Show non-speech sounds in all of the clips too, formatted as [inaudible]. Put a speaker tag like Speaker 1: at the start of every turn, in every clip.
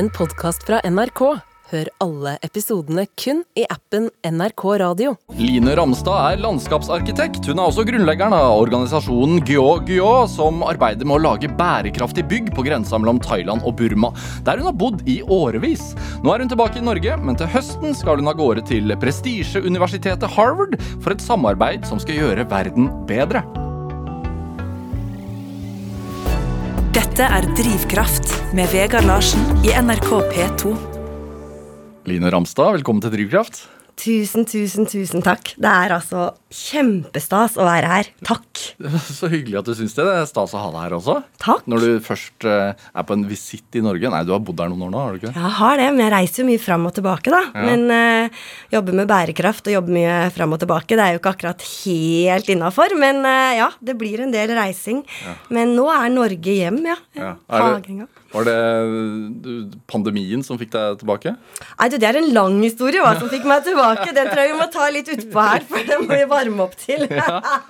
Speaker 1: en podkast fra NRK. Hør alle episodene kun i appen NRK Radio.
Speaker 2: Line Ramstad er landskapsarkitekt. Hun er også grunnleggeren av organisasjonen Gyo Gyo, som arbeider med å lage bærekraftig bygg på grensa mellom Thailand og Burma, der hun har bodd i årevis. Nå er hun tilbake i Norge, men til høsten skal hun av gårde til prestisjeuniversitetet Harvard for et samarbeid som skal gjøre verden bedre.
Speaker 3: Dette er Drivkraft med Vegard Larsen i NRK P2.
Speaker 2: Line Ramstad, velkommen til Drivkraft.
Speaker 4: Tusen, tusen, tusen takk. Det er altså kjempestas å være her. Takk.
Speaker 2: Så hyggelig at du syns det. Det er stas å ha deg her også.
Speaker 4: Takk.
Speaker 2: Når du først eh, er på en visitt i Norge. Nei, du har bodd her noen år nå, har du ikke?
Speaker 4: Jeg har det, men jeg reiser jo mye fram og tilbake, da.
Speaker 2: Ja.
Speaker 4: Men uh, jobber med bærekraft og jobber mye fram og tilbake. Det er jo ikke akkurat helt innafor, men uh, ja, det blir en del reising. Men nå er Norge hjem, ja.
Speaker 2: Ja. Er det-. Var det pandemien som fikk deg tilbake?
Speaker 4: Nei, du, det er en lang historie hva som fikk meg tilbake. Den tror jeg vi må ta litt utpå her, for den må vi varme opp til.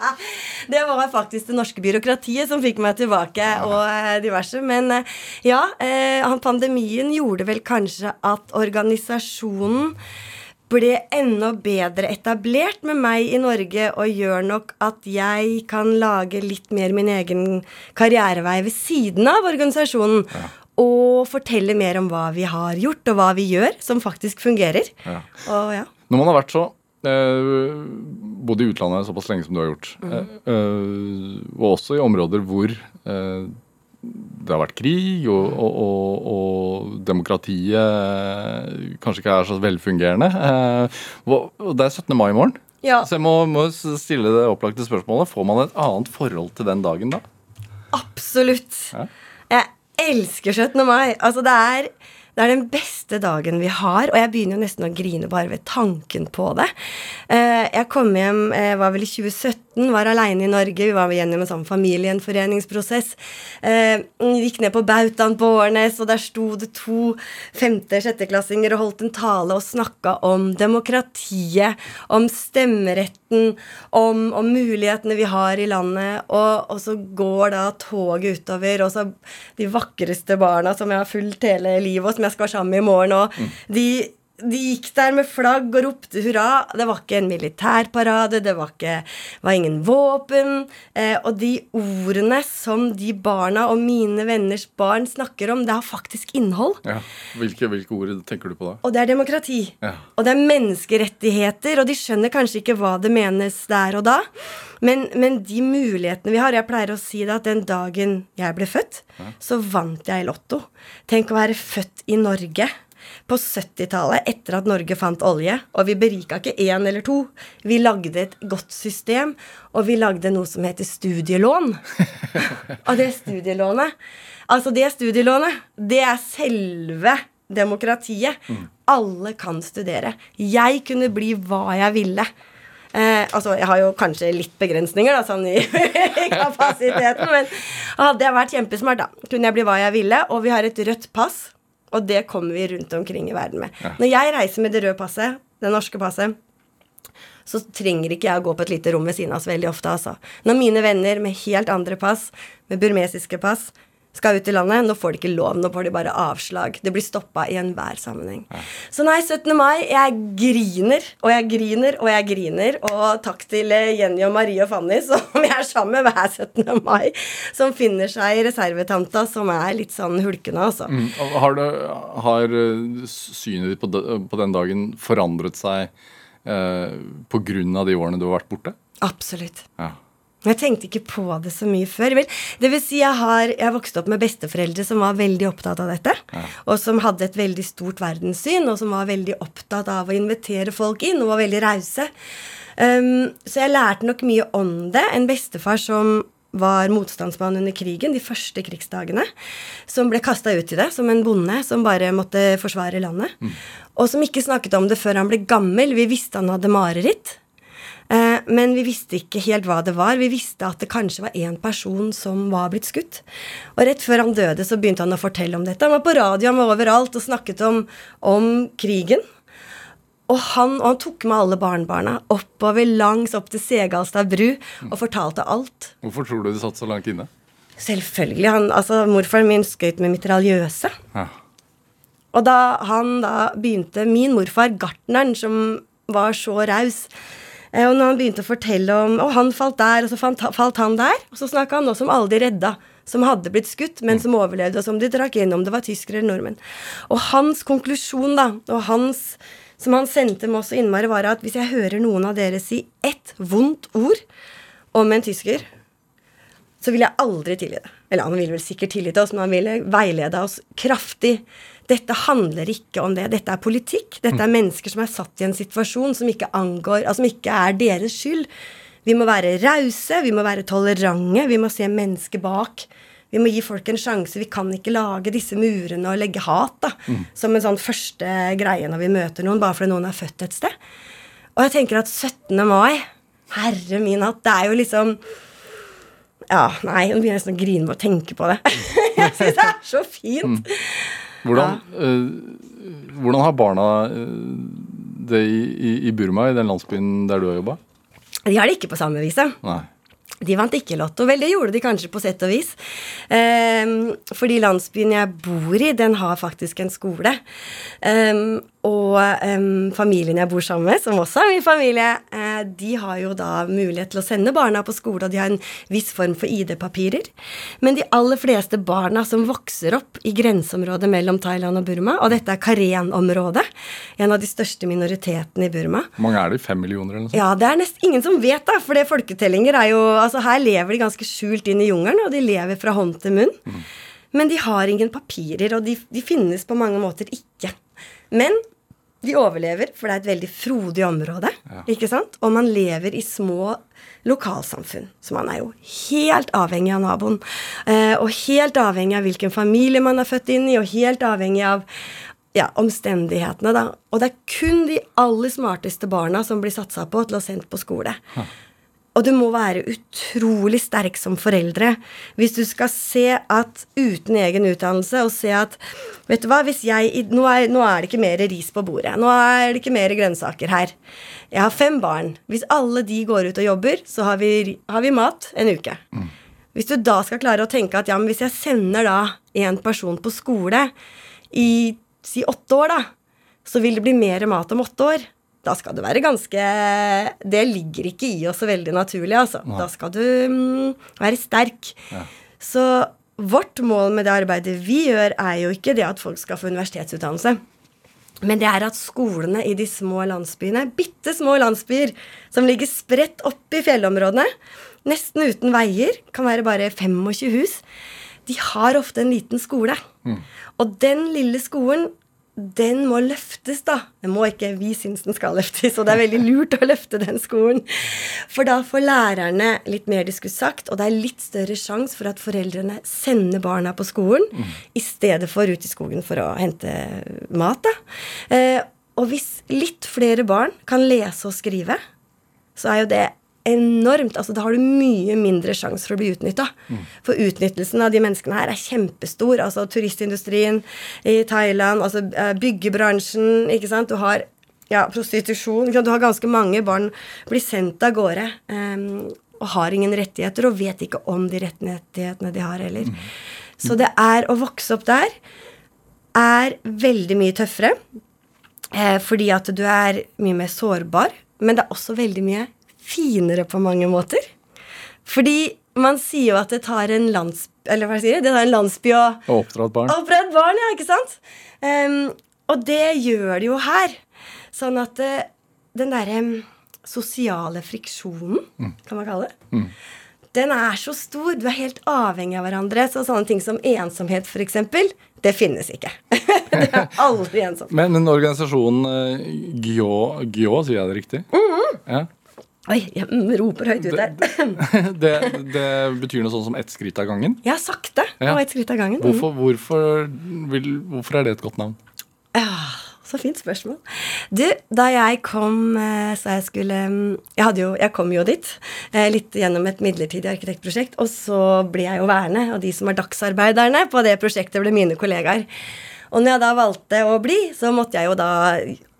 Speaker 4: [laughs] det var faktisk det norske byråkratiet som fikk meg tilbake, og eh, diverse. Men eh, ja, eh, pandemien gjorde vel kanskje at organisasjonen ble enda bedre etablert med meg i Norge, og gjør nok at jeg kan lage litt mer min egen karrierevei ved siden av organisasjonen. Og fortelle mer om hva vi har gjort, og hva vi gjør, som faktisk fungerer.
Speaker 2: Ja.
Speaker 4: Og ja.
Speaker 2: Når man har vært så eh, Bodd i utlandet såpass lenge som du har gjort, mm. eh, og også i områder hvor eh, det har vært krig, og, og, og, og demokratiet kanskje ikke er så velfungerende. Eh, og det er 17. mai i morgen.
Speaker 4: Ja.
Speaker 2: Så jeg må, må stille det opplagte spørsmålet. Får man et annet forhold til den dagen da?
Speaker 4: Absolutt.
Speaker 2: Ja.
Speaker 4: Jeg elsker 17. mai. Altså, det er, det er den beste dagen vi har, og jeg begynner jo nesten å grine bare ved tanken på det. Eh, jeg kom hjem, jeg var vel i 2017, var aleine i Norge. Vi var gjennom en sånn familiegjenforeningsprosess. Eh, gikk ned på Bautaen på Årnes, og der sto det to femte-sjetteklassinger og holdt en tale og snakka om demokratiet, om stemmeretten, om, om mulighetene vi har i landet. Og, og så går da toget utover, og så de vakreste barna som jeg har fulgt hele livet, og som jeg skal være sammen med i morgen, og de de gikk der med flagg og ropte hurra. Det var ikke en militærparade, det var, ikke, var ingen våpen. Eh, og de ordene som de barna og mine venners barn snakker om, det har faktisk innhold.
Speaker 2: Ja. Hvilke, hvilke ord tenker du på da?
Speaker 4: Og det er demokrati.
Speaker 2: Ja.
Speaker 4: Og det er menneskerettigheter, og de skjønner kanskje ikke hva det menes der og da. Men, men de mulighetene vi har Jeg pleier å si det at den dagen jeg ble født, så vant jeg i Lotto. Tenk å være født i Norge. På 70-tallet, etter at Norge fant olje, og vi berika ikke én eller to. Vi lagde et godt system, og vi lagde noe som heter studielån. [laughs] og det studielånet Altså, det studielånet, det er selve demokratiet. Alle kan studere. Jeg kunne bli hva jeg ville. Eh, altså, Jeg har jo kanskje litt begrensninger da, sånn i [laughs] kapasiteten, men hadde jeg vært kjempesmart, da, kunne jeg bli hva jeg ville. Og vi har et rødt pass, og det kommer vi rundt omkring i verden med. Når jeg reiser med det røde passet, det norske passet, så trenger ikke jeg å gå på et lite rom ved siden av oss veldig ofte, altså. Når mine venner med helt andre pass, med burmesiske pass, skal ut i landet, nå får de ikke lov, nå får de bare avslag. Det blir stoppa i enhver sammenheng. Så nei, 17. mai, jeg griner, og jeg griner, og jeg griner. Og takk til eh, Jenny og Marie og Fanny, [laughs] som jeg er sammen med hver 17. mai, som finner seg reservetanta, som er litt sånn hulkende, altså.
Speaker 2: Mm, Har, det, har eh, synet ditt på, den dagen forandret seg eh, av de årene du har vært borte?
Speaker 4: Absolutt.
Speaker 2: Ja.
Speaker 4: Jeg tenkte ikke på det så mye før. Vel, det vil si jeg har jeg vokste opp med besteforeldre som var veldig opptatt av dette. Og som hadde et veldig stort verdenssyn, og som var veldig opptatt av å invitere folk inn, og var veldig rause. Um, så jeg lærte nok mye om det. En bestefar som var motstandsmann under krigen, de første krigsdagene. Som ble kasta ut i det som en bonde som bare måtte forsvare landet. Og som ikke snakket om det før han ble gammel. Vi visste han hadde mareritt. Men vi visste ikke helt hva det var. Vi visste at det kanskje var én person som var blitt skutt. Og rett før han døde, så begynte han å fortelle om dette. Han var på radio, han var overalt og snakket om, om krigen. Og han, og han tok med alle barnebarna oppover langs opp til Segalstad bru og fortalte alt.
Speaker 2: Hvorfor tror du det satt så langt inne?
Speaker 4: Selvfølgelig. Han, altså, morfaren min skøyt med mitraljøse.
Speaker 2: Ja.
Speaker 4: Og da han da begynte Min morfar, gartneren, som var så raus Og når han begynte å fortelle om Og han falt der, og så falt, han der. Og så snakka han også om alle de redda som hadde blitt skutt, men som overlevde, og som de drakk gjennom. Det var tyskere eller nordmenn. Og hans konklusjon, da, og hans som han sendte med oss og innmari, var at hvis jeg hører noen av dere si ett vondt ord om en tysker, så vil jeg aldri tilgi det. Eller han ville vel sikkert tilgitt oss, men han ville veilede oss kraftig. Dette handler ikke om det. Dette er politikk. Dette er mennesker som er satt i en situasjon som ikke angår Altså som ikke er deres skyld. Vi må være rause, vi må være tolerante, vi må se mennesket bak. Vi må gi folk en sjanse. Vi kan ikke lage disse murene og legge hat da, mm. som en sånn første greie når vi møter noen, bare fordi noen er født et sted. Og jeg tenker at 17. mai Herre min hatt, det er jo liksom ja, nei, nå begynner jeg nesten å grine med å tenke på det. [laughs] jeg syns det er så fint. Mm.
Speaker 2: Hvordan, ja. uh, hvordan, har barna uh, det i, i, Burma, i den landsbyen der du har jobba?
Speaker 4: De har det ikke på samme viset. De vant ikke Lotto. Vel, det gjorde de kanskje på sett og vis. Um, fordi landsbyen jeg bor i, den har faktisk en skole. Um, og um, familien jeg bor sammen med, som også er min familie, eh, de har jo da mulighet til å sende barna på skole, og de har en viss form for ID-papirer. Men de aller fleste barna som vokser opp i grenseområdet mellom Thailand og Burma, og dette er Karen-området, en av de største minoritetene i Burma
Speaker 2: Hvor mange er det? Fem millioner eller noe sånt?
Speaker 4: Ja, det er nesten ingen som vet, da. For det folketellinger er jo Altså, her lever de ganske skjult inn i jungelen, og de lever fra hånd til munn. Mm. Men de har ingen papirer, og de, de finnes på mange måter ikke. Men de overlever, for det er et veldig frodig område. Ja. ikke sant? Og man lever i små lokalsamfunn. Så man er jo helt avhengig av naboen. Eh, og helt avhengig av hvilken familie man er født inn i, og helt avhengig av ja, omstendighetene, da. Og det er kun de aller smarteste barna som blir satsa på til å sendt på skole. Ja. Og du må være utrolig sterk som foreldre hvis du skal se at uten egen utdannelse og se at Vet du hva, hvis jeg nå er, nå er, det ikke mer ris på bordet. Nå er det ikke mer grønnsaker her. Jeg har fem barn. Hvis alle de går ut og jobber, så har vi, har vi mat en uke. Mm. Hvis du da skal klare å tenke at ja, men hvis jeg sender da en person på skole i si åtte år, da, så vil det bli mer mat om åtte år da skal du være ganske Det ligger ikke i oss så veldig naturlig, altså. Nei. Da skal du mm, være sterk. Ja. Så vårt mål med det arbeidet vi gjør, er jo ikke det at folk skal få universitetsutdannelse. Men det er at skolene i de små landsbyene, bitte små landsbyer som ligger spredt opp i fjellområdene, nesten uten veier, kan være bare 25 hus, de har ofte en liten skole. Mm. Og den lille skolen den må løftes, da. Den må ikke vi synes den skal løftes, og det er veldig lurt å løfte den skolen. For da får lærerne litt mer diskuss sagt, og det er litt større sjanse for at foreldrene sender barna på skolen mm. i stedet for ut i skogen for å hente mat, da. Eh, og hvis litt flere barn kan lese og skrive, så er jo det enormt. altså Da har du mye mindre sjanse for å bli utnytta. Mm. For utnyttelsen av de menneskene her er kjempestor. altså Turistindustrien i Thailand, altså eh, byggebransjen, ikke sant. Du har ja, prostitusjon. Du har ganske mange barn blir sendt av gårde um, og har ingen rettigheter, og vet ikke om de rettighetene de har heller. Mm. Så det er å vokse opp der er veldig mye tøffere. Eh, fordi at du er mye mer sårbar. Men det er også veldig mye finere på mange måter. Fordi man sier jo at det tar en landsby Eller hva sier jeg? Det tar en landsby å
Speaker 2: Oppdra et barn.
Speaker 4: Oppdra et barn, ja, ikke sant? Um, og det gjør det jo her. Sånn at uh, den derre um, sosiale friksjonen, mm. kan man kalle det, mm. den er så stor. Du er helt avhengig av hverandre. Så sånne ting som ensomhet, f.eks., det finnes ikke. [laughs] det er aldri ensomt.
Speaker 2: Men, men organisasjonen uh, GYO, GYO, sier jeg det riktig?
Speaker 4: Mm -hmm. ja. Oi, jeg roper høyt ut her. [laughs]
Speaker 2: Det, det, betyr noe sånn som ett skritt av gangen?
Speaker 4: Ja, sakte. Ja. Og ett skritt av gangen.
Speaker 2: Hvorfor, hvorfor, vil, hvorfor, er det et godt navn?
Speaker 4: Ja, så fint spørsmål. Du, da jeg kom eh, så jeg skulle mm, Jeg, jo, jeg kom jo dit eh, litt gjennom et midlertidig arkitektprosjekt, og så ble jeg jo værende, og de som er dagsarbeiderne på det prosjektet, ble mine kollegaer. Og når jeg da valgte å bli, så måtte jeg jo da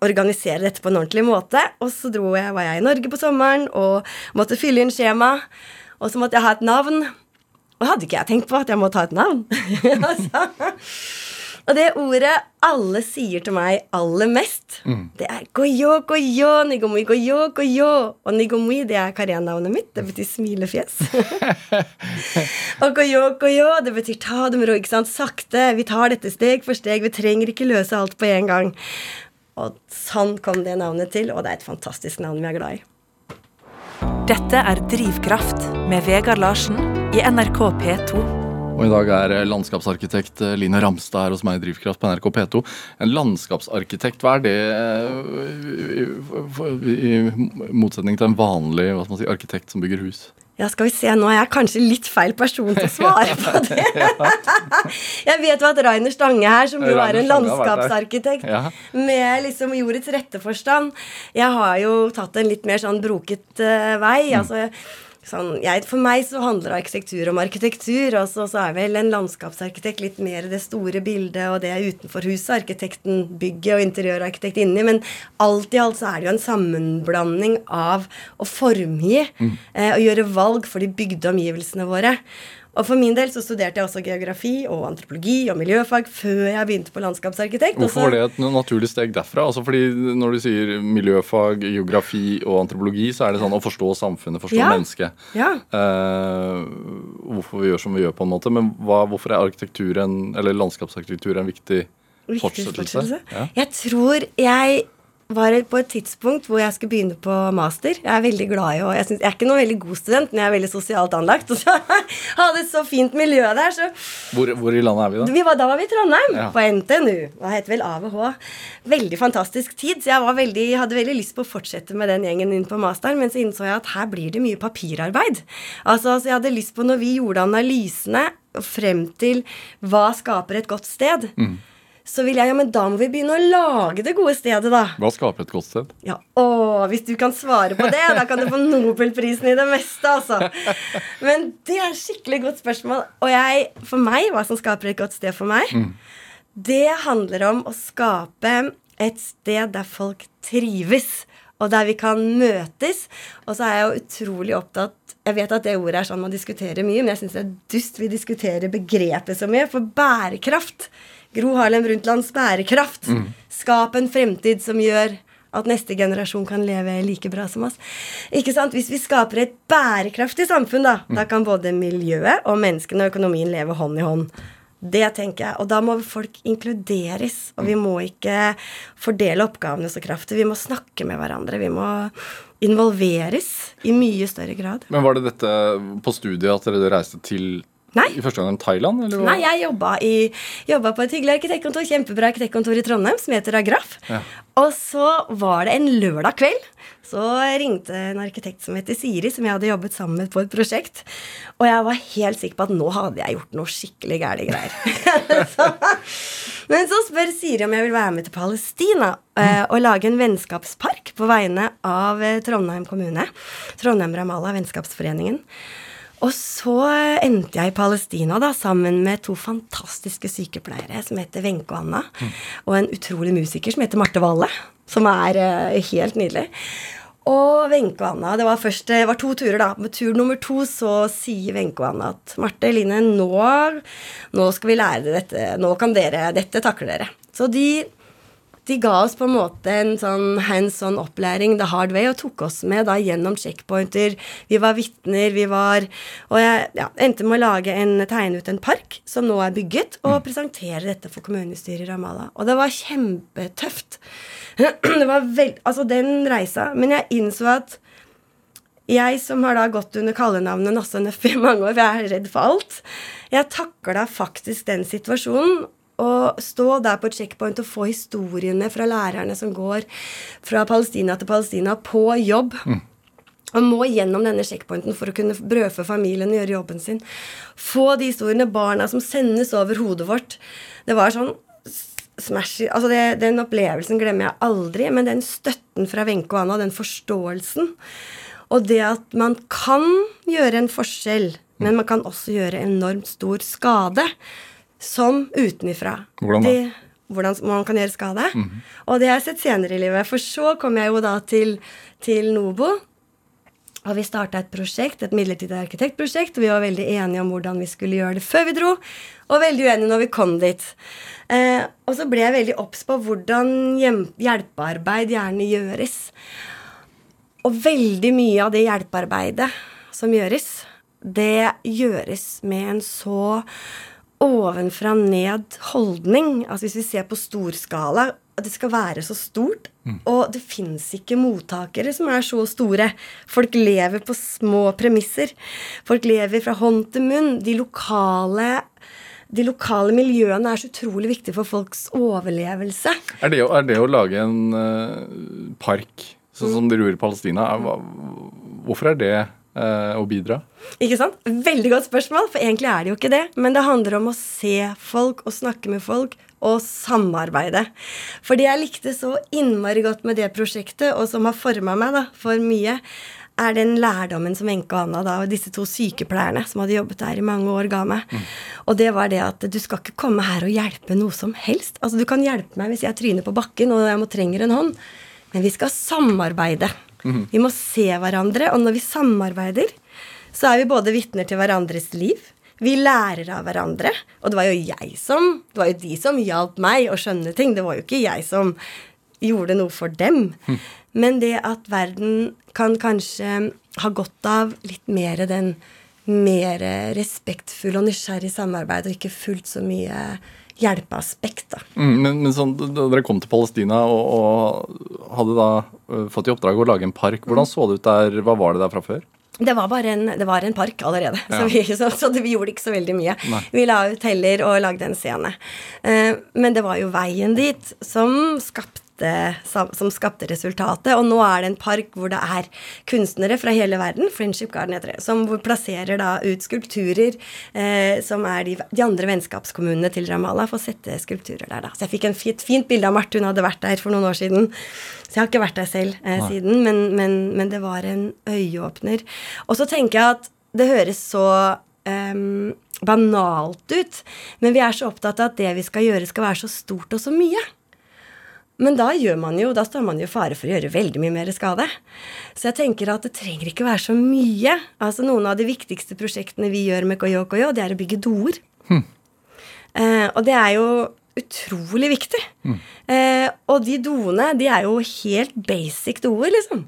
Speaker 4: organisere dette på en ordentlig måte. Og så dro jeg, var jeg i Norge på sommeren og måtte fylle inn skjema. Og så måtte jeg ha et navn. Og hadde ikke jeg tenkt på at jeg måtte ha et navn. [laughs] Og det ordet alle sier til meg aller mest, det er goyo, goyo, nigomui, goyo, goyo. Og nigomui, det er Karen-navnet mitt. Det betyr smilefjes. [laughs] og goyo, goyo, det betyr ta det med ro, ikke sant. Sakte. Vi tar dette steg for steg. Vi trenger ikke løse alt på en gang. Og sånn kom det navnet til, og det er et fantastisk navn vi er glad i.
Speaker 3: Dette er Drivkraft med Vegard Larsen i NRK P2.
Speaker 2: Og i dag er eh, landskapsarkitekt eh, Line Ramstad her hos meg i Drivkraft på NRK P2. En landskapsarkitekt, hva er det eh, i, motsetning til en vanlig si, arkitekt som bygger hus?
Speaker 4: Ja, skal vi se, nå er jeg kanskje litt feil person til å svare på [laughs] det. [laughs] jeg vet jo at Rainer Stange her, som jo er en landskapsarkitekt med liksom jordets rette forstand Jeg har jo tatt en litt mer sånn broket vei.
Speaker 2: Mm.
Speaker 4: altså Sånn, jeg, for meg så handler arkitektur om arkitektur. Og så, så er vel en landskapsarkitekt litt mer det store bildet og det er utenfor huset. Arkitekten bygget og interiørarkitekt inni. Men alt i alt så er det jo en sammenblanding av å formgi
Speaker 2: Mm.
Speaker 4: eh, og gjøre valg for de bygde omgivelsene våre. Og for min del så studerte jeg også geografi og antropologi og miljøfag før jeg begynte på landskapsarkitekt.
Speaker 2: Hvorfor var det et naturlig steg derfra? Altså fordi Når du sier miljøfag, geografi og antropologi, så er det sånn å forstå samfunnet, forstå
Speaker 4: Ja.
Speaker 2: mennesket.
Speaker 4: Ja.
Speaker 2: Eh, hvorfor vi gjør som vi gjør, på en måte. Men hva, hvorfor er arkitekturen, eller landskapsarkitektur en viktig
Speaker 4: Viktig
Speaker 2: fortsettelse?
Speaker 4: fortsettelse.
Speaker 2: Ja.
Speaker 4: Jeg tror jeg var på et tidspunkt hvor jeg skulle begynne på master. Jeg er veldig glad i å jeg, synes, jeg er ikke noen veldig god student, men jeg er veldig sosialt anlagt. Og [laughs] så hadde et så fint miljø der, så
Speaker 2: Hvor, hvor i landet er vi da?
Speaker 4: vi var, Da var vi i Trondheim,
Speaker 2: Ja.
Speaker 4: på NTNU. Det heter vel AVH. Veldig fantastisk tid, så jeg var veldig, hadde veldig lyst på å fortsette med den gjengen inn på masteren, men så innså jeg at her blir det mye papirarbeid. Altså, så jeg hadde lyst på, når vi gjorde analysene frem til hva skaper et godt sted, så vil jeg ja, men da må vi begynne å lage det gode stedet, da.
Speaker 2: Hva skaper et godt sted?
Speaker 4: Ja, å, hvis du kan svare på det, da kan du få Nobelprisen i det meste, altså. Men det er et skikkelig godt spørsmål. Og jeg, for meg, hva som skaper et godt sted for meg, det handler om å skape et sted der folk trives. Og der vi kan møtes. Og så er jeg jo utrolig opptatt Jeg vet at det ordet er sånn man diskuterer mye, men jeg syns det er dust vi diskuterer begrepet så mye. For bærekraft Gro Harlem Brundtlands bærekraft. Skap en fremtid som gjør at neste generasjon kan leve like bra som oss. Ikke sant? Hvis vi skaper et bærekraftig samfunn, da, da kan både miljøet og menneskene og økonomien leve hånd i hånd. Det tenker jeg. Og da må folk inkluderes. Og vi må ikke fordele oppgavene så kraftig. Vi må snakke med hverandre. Vi må involveres i mye større grad.
Speaker 2: Men Var det dette på studiet at dere reiste til
Speaker 4: Nei.
Speaker 2: i første gang Thailand? Eller?
Speaker 4: Nei, jeg jobba, i, jobba på et hyggelig arkitektkontor, kjempebra arkitektkontor i Trondheim, som heter Agraf.
Speaker 2: Ja.
Speaker 4: Og så var det en lørdag kveld. Så ringte en arkitekt som heter Siri, som jeg hadde jobbet sammen med på et prosjekt. Og jeg var helt sikker på at nå hadde jeg gjort noe skikkelig gærne greier. [laughs] så, men så spør Siri om jeg vil være med til Palestina eh, og lage en vennskapspark på vegne av eh, Trondheim kommune. Trondheim Ramallah, Vennskapsforeningen. Og så endte jeg i Palestina da, sammen med to fantastiske sykepleiere som heter Wenche og Anna, og en utrolig musiker som heter Marte Valle, som er uh, helt nydelig. Og Wenche og Anna Det var først, det var to turer, da. Med tur nummer to så sier Wenche og Anna at Marte, Line, nå, nå skal vi lære dere dette. Nå kan dere Dette takler dere. Så de de ga oss på en måte en sånn hands on opplæring the hard way og tok oss med da gjennom checkpointer. Vi var vitner, vi var Og jeg ja, endte med å lage en, tegne ut en park som nå er bygget, og presentere dette for kommunestyret i Ramallah. Og det var kjempetøft. [clears throat] Det var veld, altså den reisa. Men jeg innså at jeg som har da gått under kallenavnet Nasse Nøff i mange år, for jeg er redd for alt, jeg takla faktisk den situasjonen. Å stå der på checkpoint og få historiene fra lærerne som går fra Palestina til Palestina på jobb. Og må gjennom denne checkpointen for å kunne brødfø familien og gjøre jobben sin. Få de historiene, barna som sendes over hodet vårt. Det var sånn smash altså det, Den opplevelsen glemmer jeg aldri, men den støtten fra Wenche og Anna, den forståelsen, og det at man kan gjøre en forskjell, men man kan også gjøre enormt stor skade, som utenifra.
Speaker 2: Hvordan da?
Speaker 4: De, hvordan man kan gjøre skade. Og det har jeg sett senere i livet. For så kom jeg jo da til, til Nobo. Og vi starta et prosjekt, et midlertidig arkitektprosjekt. og Vi var veldig enige om hvordan vi skulle gjøre det før vi dro, og veldig uenige når vi kom dit. Eh, og så ble jeg veldig obs på hvordan hjelpearbeid gjerne gjøres. Og veldig mye av det hjelpearbeidet som gjøres, det gjøres med en så ovenfra ned holdning. Altså hvis vi ser på storskala, at det skal være så stort. Og det fins ikke mottakere som er så store. Folk lever på små premisser. Folk lever fra hånd til munn. De lokale de lokale miljøene er så utrolig viktige for folks overlevelse.
Speaker 2: Er det, er det å lage en uh, park, sånn som dere gjorde i Palestina, er, hvorfor er det å bidra?
Speaker 4: Ikke sant? Veldig godt spørsmål, for egentlig er det jo ikke det. Men det handler om å se folk og snakke med folk og samarbeide. For det jeg likte så innmari godt med det prosjektet, og som har forma meg da, for mye, er den lærdommen som Wenche og Anna, da, og disse to sykepleierne som hadde jobbet der i mange år, ga meg. Og det var det at du skal ikke komme her og hjelpe noe som helst. Altså, du kan hjelpe meg hvis jeg tryner på bakken og jeg må trenger en hånd, men vi skal samarbeide. Vi må se hverandre, og når vi samarbeider, så er vi både vitner til hverandres liv. Vi lærer av hverandre. Og det var jo jeg som Det var jo de som hjalp meg å skjønne ting. Det var jo ikke jeg som gjorde noe for dem. Men det at verden kan kanskje ha godt av litt mer den mer respektfulle og nysgjerrig samarbeid, og ikke fullt så mye hjelpeaspekt.
Speaker 2: Mm, men, men sånn, da dere kom til Palestina og, og hadde da fått i oppdrag å lage en park, hvordan så det ut der? Hva var det der fra før?
Speaker 4: Det var bare en, det var en park allerede, [laughs]
Speaker 2: Ja.
Speaker 4: så, vi, så, så det, vi gjorde ikke så veldig mye.
Speaker 2: Nei.
Speaker 4: Vi la ut heller og lagde en scene. Eh, men det var jo veien dit som skapte, sam- som skapte resultatet. Og nå er det en park hvor det er kunstnere fra hele verden, Friendship Garden heter det, som plasserer da ut skulpturer eh, som er de, de andre vennskapskommunene til Ramallah, får sette skulpturer der, da. Så jeg fikk et fint, fint bilde av Marte, hun hadde vært der for noen år siden. Så jeg har ikke vært der selv eh, siden, men, men, men det var en øyeåpner. Og så tenker jeg at det høres så um, banalt ut, men vi er så opptatt av at det vi skal gjøre, skal være så stort og så mye. Men da jo, da står man jo i fare for å gjøre veldig mye mer skade. Så jeg tenker at det trenger ikke være så mye. Altså Noen av de viktigste prosjektene vi gjør med Koyo, det er å bygge doer. Eh, og det er jo utrolig viktig. Eh, og de doene, de er jo helt basic doer, liksom.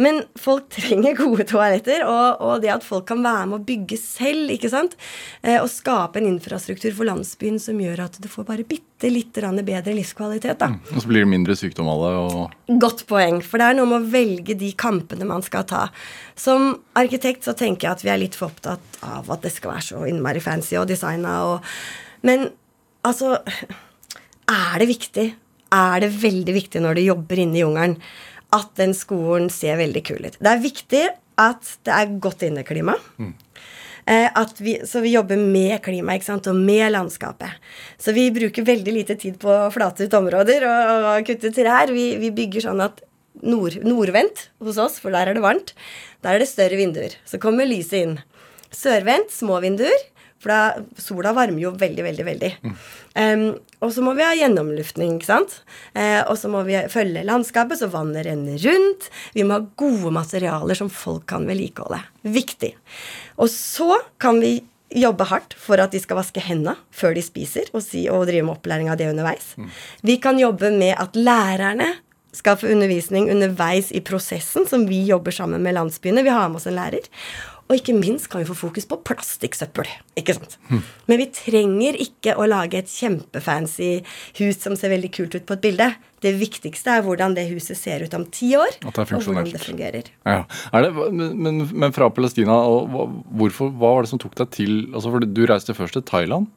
Speaker 4: Men folk trenger gode toaletter, og, og det at folk kan være med å bygge selv, ikke sant, eh, og skape en infrastruktur for landsbyen som gjør at du får bare bitte litt bedre livskvalitet, da.
Speaker 2: Og så blir det mindre sykdom av det. og
Speaker 4: Godt poeng, for det er noe med å velge de kampene man skal ta. Som arkitekt så tenker jeg at vi er litt for opptatt av at det skal være så innmari fancy og designa og Men altså Er det viktig? Er det veldig viktig når du jobber inne i jungelen, at den skolen ser veldig kul ut? Det er viktig at det er godt inneklima. Mm. at vi, så vi jobber med klima og med landskapet. Så vi bruker veldig lite tid på å flate ut områder og, og kutte trær. Vi, vi bygger sånn at nord, nordvendt hos oss, for der er det varmt, der er det større vinduer. Så kommer lyset inn. Sørvendt, små vinduer, for da sola varmer jo veldig, veldig, veldig. Em, og så må vi ha gjennomluftning, ikke sant. Eh, og så må vi følge landskapet, så vannet renner rundt. Vi må ha gode materialer som folk kan vedlikeholde. Viktig. Og så kan vi jobbe hardt for at de skal vaske hendene før de spiser, og, si, og drive med opplæring av det underveis. Vi kan jobbe med at lærerne skal få undervisning underveis i prosessen, som vi jobber sammen med landsbyene. Vi har med oss en lærer. Og ikke minst kan vi få fokus på plastikksøppel. Ikke sant? Men vi trenger ikke å lage et kjempefancy hus som ser veldig kult ut på et bilde. Det viktigste er hvordan det huset ser ut om ti år,
Speaker 2: At det
Speaker 4: og hvordan det fungerer.
Speaker 2: Ja. Er det, men, men, fra Palestina, hvorfor, hva var det som tok deg til altså for Du reiste først til Thailand.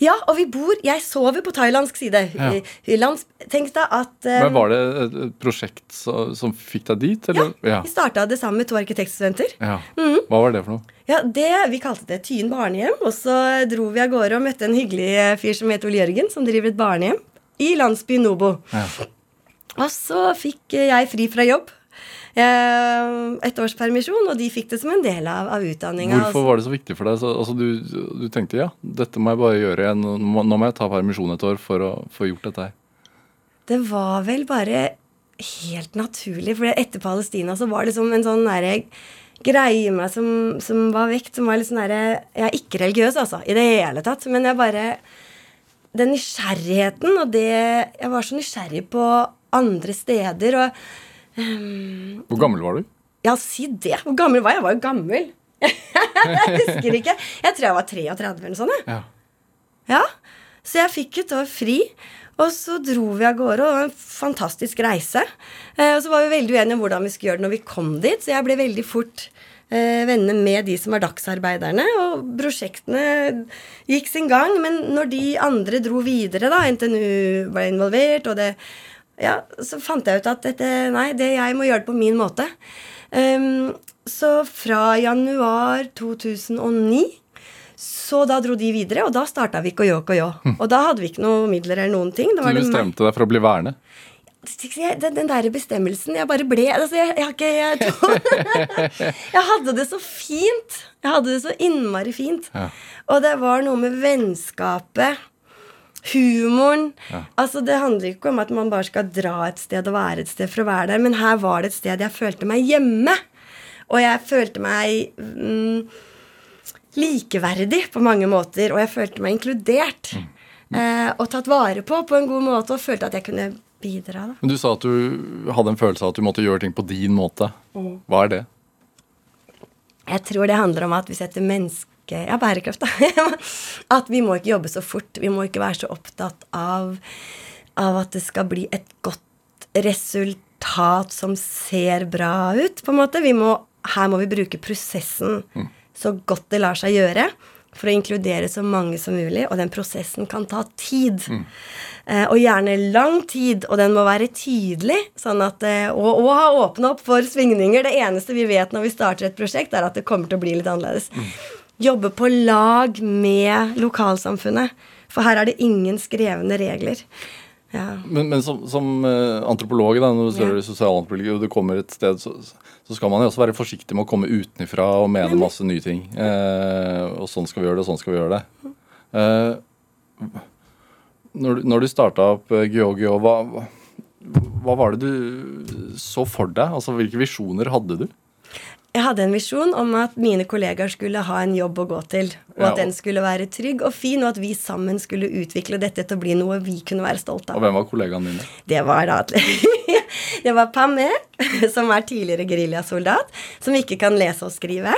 Speaker 4: Ja, og vi bor Jeg sover på thailandsk side.
Speaker 2: Ja.
Speaker 4: Lands, tenk deg at um,
Speaker 2: Men Var det et, prosjekt som fikk deg dit? Eller?
Speaker 4: ja, Vi starta det sammen med to arkitektstudenter.
Speaker 2: Ja. Hva var det for noe?
Speaker 4: Ja, det, Vi kalte det Tyen barnehjem. Og så dro vi av gårde og møtte en hyggelig fyr som heter Ole Jørgen, som driver et barnehjem i landsbyen Nobo.
Speaker 2: Ja.
Speaker 4: Og så fikk jeg fri fra jobb. Eh, Et års permisjon, og de fikk det som en del av, av utdanninga.
Speaker 2: Hvorfor var det så viktig for deg? Så, altså, du, du tenkte ja, dette må jeg bare gjøre. Nå nå må jeg ta permisjon et år for å få gjort dette her.
Speaker 4: Det var vel bare helt naturlig. For etter Palestina så var det liksom en sånn derre greie i meg som, som, var vekt, som var litt sånn derre Jeg er ikke religiøs, altså, i det hele tatt, men jeg bare Den nysgjerrigheten og det Jeg var så nysgjerrig på andre steder og um,
Speaker 2: Hvor gammel var du?
Speaker 4: Ja, si det. Hvor gammel var jeg? Jeg var jo gammel. [laughs] jeg husker ikke. Jeg tror jeg var 33 eller noe sånt.
Speaker 2: Ja.
Speaker 4: Ja, Så jeg fikk et år fri. Og så dro vi av gårde, og det var en fantastisk reise. Eh, og så var vi veldig uenige om hvordan vi skulle gjøre det når vi kom dit, så jeg ble veldig fort eh, venner med de som var dagsarbeiderne, og prosjektene gikk sin gang. Men når de andre dro videre, da, NTNU ble involvert, og det Ja, så fant jeg ut at dette Nei, det, jeg må gjøre det på min måte. Um, så fra januar 2009 så da dro de videre, og da starta vi Koyo Koyo. Og da hadde vi ikke noe midler eller noen ting.
Speaker 2: Du bestemte deg for å bli værende?
Speaker 4: den, den der bestemmelsen Jeg bare ble altså jeg, jeg, har ikke, jeg, [laughs] jeg hadde det så fint. Jeg hadde det så innmari fint.
Speaker 2: Ja.
Speaker 4: Og det var noe med vennskapet. Humoren. Altså Det handler ikke om at man bare skal dra et sted og være et sted for å være der, men her var det et sted jeg følte meg hjemme. Og jeg følte meg mm, likeverdig på mange måter, og jeg følte meg inkludert. Eh, og tatt vare på på en god måte, og følte at jeg kunne bidra. da.
Speaker 2: Men Du sa at du hadde en følelse av at du måtte gjøre ting på din måte. Hva er det?
Speaker 4: Jeg tror det handler om at vi setter menneske Ja, bærekraft, da. [laughs] at vi må ikke jobbe så fort. Vi må ikke være så opptatt av, av at det skal bli et godt resultat som ser bra ut, på en måte. Vi må, her må vi bruke prosessen så godt det lar seg gjøre. For å inkludere så mange som mulig, og den prosessen kan ta tid. Eh, og gjerne lang tid, og den må være tydelig. Sånn at, eh, og, og ha åpna opp for svingninger. Det eneste vi vet når vi starter et prosjekt, er at det kommer til å bli litt annerledes. Jobbe på lag med lokalsamfunnet. For her er det ingen skrevne regler. Ja.
Speaker 2: Men, men som, som eh, antropolog, da, når du ser sosialantropologi, og du kommer et sted, så, så skal man jo også være forsiktig med å komme utenfra og mene masse nye ting. Eh, og sånn skal vi gjøre det, og sånn skal vi gjøre det. Eh, når, du- når du starta opp Georgio, hva, hva var det du så for deg? Altså, Hvilke visjoner hadde du?
Speaker 4: Jeg hadde en visjon om at mine kollegaer skulle ha en jobb å gå til. Og
Speaker 2: Ja.
Speaker 4: at den skulle være trygg og fin, og at vi sammen skulle utvikle dette til å bli noe vi kunne være stolt
Speaker 2: Og hvem var kollegaene dine?
Speaker 4: Det var da [laughs] Det var Pamme, [laughs] som er tidligere geriljasoldat, som ikke kan lese og skrive.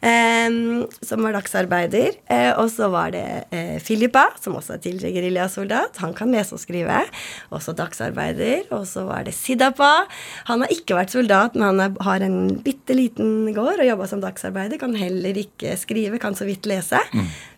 Speaker 4: Um, som var dagsarbeider. Uh, og så var det Filippa, som også er tidligere geriljasoldat. Han kan lese og skrive. Også dagsarbeider. Og så var det Sidapa. Han har ikke vært soldat, men han er, har en bitte liten gård og jobba som dagsarbeider. Kan heller ikke skrive, kan så vidt lese.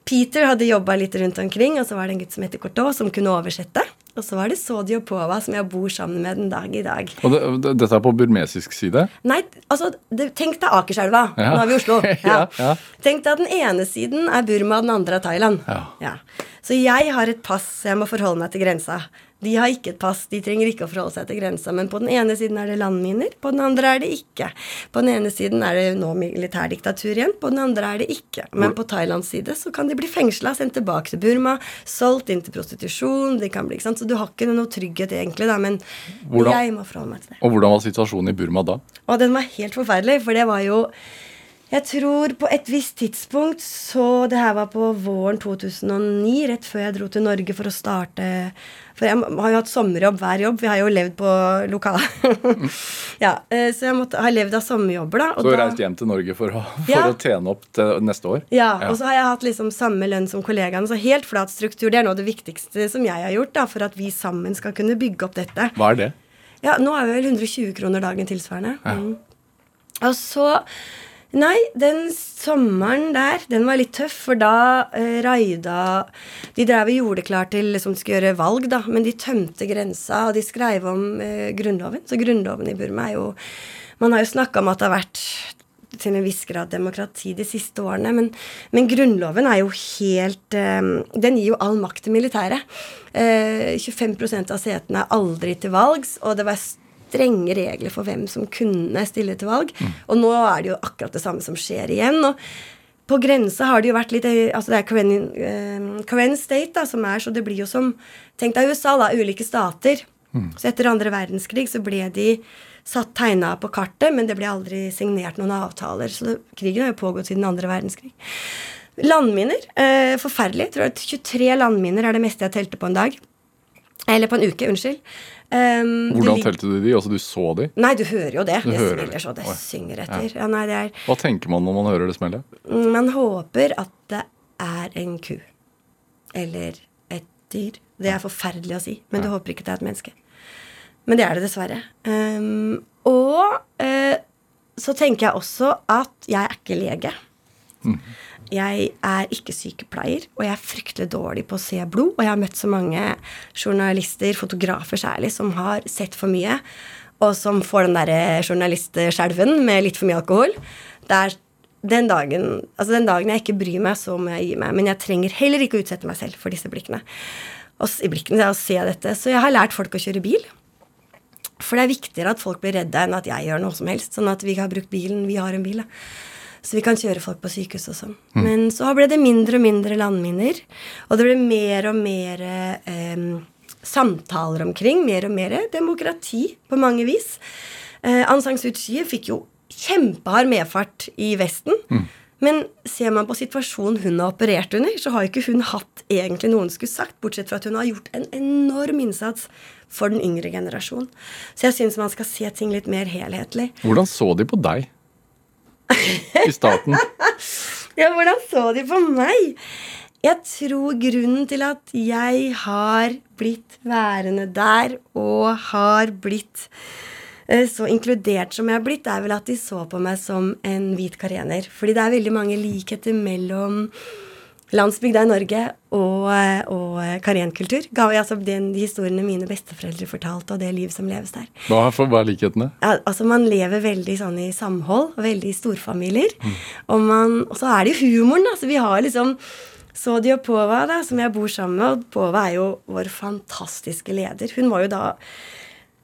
Speaker 4: Peter hadde jobba litt rundt omkring, og så var det en gutt som heter Cortot, som kunne oversette. Og så var det Sodio Pova, som jeg bor sammen med den dag i dag.
Speaker 2: Og det, det, dette er på burmesisk side?
Speaker 4: Nei, altså, det, tenk deg Akerselva.
Speaker 2: Ja.
Speaker 4: Nå er vi i Oslo. [laughs]
Speaker 2: Ja, ja.
Speaker 4: Tenk deg at den ene siden er Burma, den andre er Thailand.
Speaker 2: Ja.
Speaker 4: Så jeg har et pass, så jeg må forholde meg til grensa. De har ikke et pass, de trenger ikke å forholde seg til grensa. Men på den ene siden er det landminer, på den andre er det ikke. På den ene siden er det nå militærdiktatur igjen, på den andre er det ikke. Men på Thailands side så kan de bli fengsla, sendt tilbake til Burma, solgt inn til prostitusjon, de kan bli, ikke sant. Så du har ikke noe trygghet egentlig, da, men
Speaker 2: Hvordan-
Speaker 4: jeg må forholde meg til det.
Speaker 2: Og hvordan var situasjonen i Burma da?
Speaker 4: Og den var helt forferdelig, for det var jo Jeg tror på et visst tidspunkt så Det her var på våren 2009, rett før jeg dro til Norge for å starte For jeg har jo hatt sommerjobb hver jobb. Vi har jo levd på lokal... [laughs] ja, eh, så jeg måtte, har levd av sommerjobber, da. og
Speaker 2: Så du reiste hjem til Norge for å, for
Speaker 4: Ja.
Speaker 2: å tjene opp til neste år?
Speaker 4: Ja, og så har jeg hatt liksom samme lønn som kollegaene. Så helt flat struktur. Det er noe av det viktigste som jeg har gjort da, for at vi sammen skal kunne bygge opp dette.
Speaker 2: Hva er det?
Speaker 4: Ja, nå er vi vel 120 kroner dagen tilsvarende. Mm. Og så Nei, den sommeren der, den var litt tøff, for da eh, raida De drev og gjorde klar til liksom, de skulle gjøre valg, da, men de tømte grensa, og de skrev om eh, Grunnloven. Så Grunnloven i Burma er jo Man har jo snakka om at det har vært til en viss grad demokrati de siste årene, men, men Grunnloven er jo helt eh, Den gir jo all makt til militæret. Eh, 25% av setene er aldri til valgs, og det var strenge regler for hvem som kunne stille til valg. Og nå er det jo akkurat det samme som skjer igjen. og på grensa har det jo vært litt altså Det er Karen, eh, State da, som er, så det blir jo som Tenk deg USA, da. Ulike stater. Så etter andre verdenskrig så ble de satt tegna på kartet, men det ble aldri signert noen avtaler. Så det, krigen har jo pågått siden andre verdenskrig. Landminer. Eh, forferdelig. Jeg tror at 23 landminer er det meste jeg telte på en dag. Eller på en uke, unnskyld. Um,
Speaker 2: Hvordan
Speaker 4: du,
Speaker 2: telte du de? Altså, du så de?
Speaker 4: Nei, du hører jo det.
Speaker 2: Du
Speaker 4: det
Speaker 2: hører
Speaker 4: smeller
Speaker 2: det.
Speaker 4: så det
Speaker 2: Oi.
Speaker 4: synger etter. Ja. nei, det er
Speaker 2: Hva tenker man når man hører det smelle?
Speaker 4: Man håper at det er en ku. Eller et dyr. Det er forferdelig å si, men du håper ikke det er et menneske. Men det er det dessverre. Um, og uh, så tenker jeg også at jeg er ikke lege. Jeg er ikke sykepleier, og jeg er fryktelig dårlig på å se blod. Og jeg har møtt så mange journalister, fotografer særlig, som har sett for mye, og som får den derre journalistskjelven med litt for mye alkohol. Det er den dagen, altså den dagen jeg ikke bryr meg, så må jeg gi meg. Men jeg trenger heller ikke å utsette meg selv for disse blikkene. Og i blikkene å se dette. Så jeg har lært folk å kjøre bil. For det er viktigere at folk blir redde enn at jeg gjør noe som helst. Sånn at vi har brukt bilen. Vi har en bil, da. Så vi kan kjøre folk på sykehus og sånn. Men så ble det mindre og mindre landminer. Og det ble mer og mer eh, samtaler omkring. Mer og mer demokrati på mange vis. Eh, Aung San Suu Kyi fikk jo kjempehard medfart i Vesten. Men ser man på situasjonen hun har operert under, så har ikke hun hatt egentlig noen skulle sagt, bortsett fra at hun har gjort en enorm innsats for den yngre generasjonen. Så jeg syns man skal se ting litt mer helhetlig.
Speaker 2: Hvordan så de på deg i starten? [laughs]
Speaker 4: Ja, hvordan så de på meg? Jeg tror grunnen til at jeg har blitt værende der og har blitt eh, så inkludert som jeg har blitt, er vel at de så på meg som en hvit karener. Fordi det er veldig mange likheter mellom landsbygda i Norge og, og karenkultur. Ga- Altså den, de historiene mine besteforeldre fortalte, og det liv som leves der.
Speaker 2: Hva er, for, hva er likhetene?
Speaker 4: Ja, altså Man lever veldig sånn i samhold, veldig i storfamilier. Og, man, og så er det jo humoren. da, så Vi har liksom Sodi Pova, da, som jeg bor sammen med. Og Pova er jo vår fantastiske leder. Hun var jo da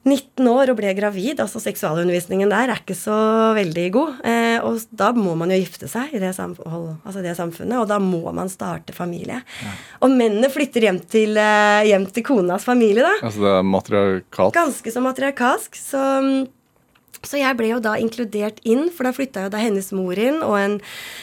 Speaker 4: 19 år og ble gravid. altså Seksualundervisningen der er ikke så veldig god. Eh, og da må man jo gifte seg i det, altså det samfunnet, og da må man starte familie. Og mennene flytter hjem til, eh, hjem til konas familie, da
Speaker 2: Altså, det er matriarkalsk?
Speaker 4: ganske så matriarkalsk. Så, så jeg ble jo da inkludert inn, for da flytta jo da hennes mor inn, og en,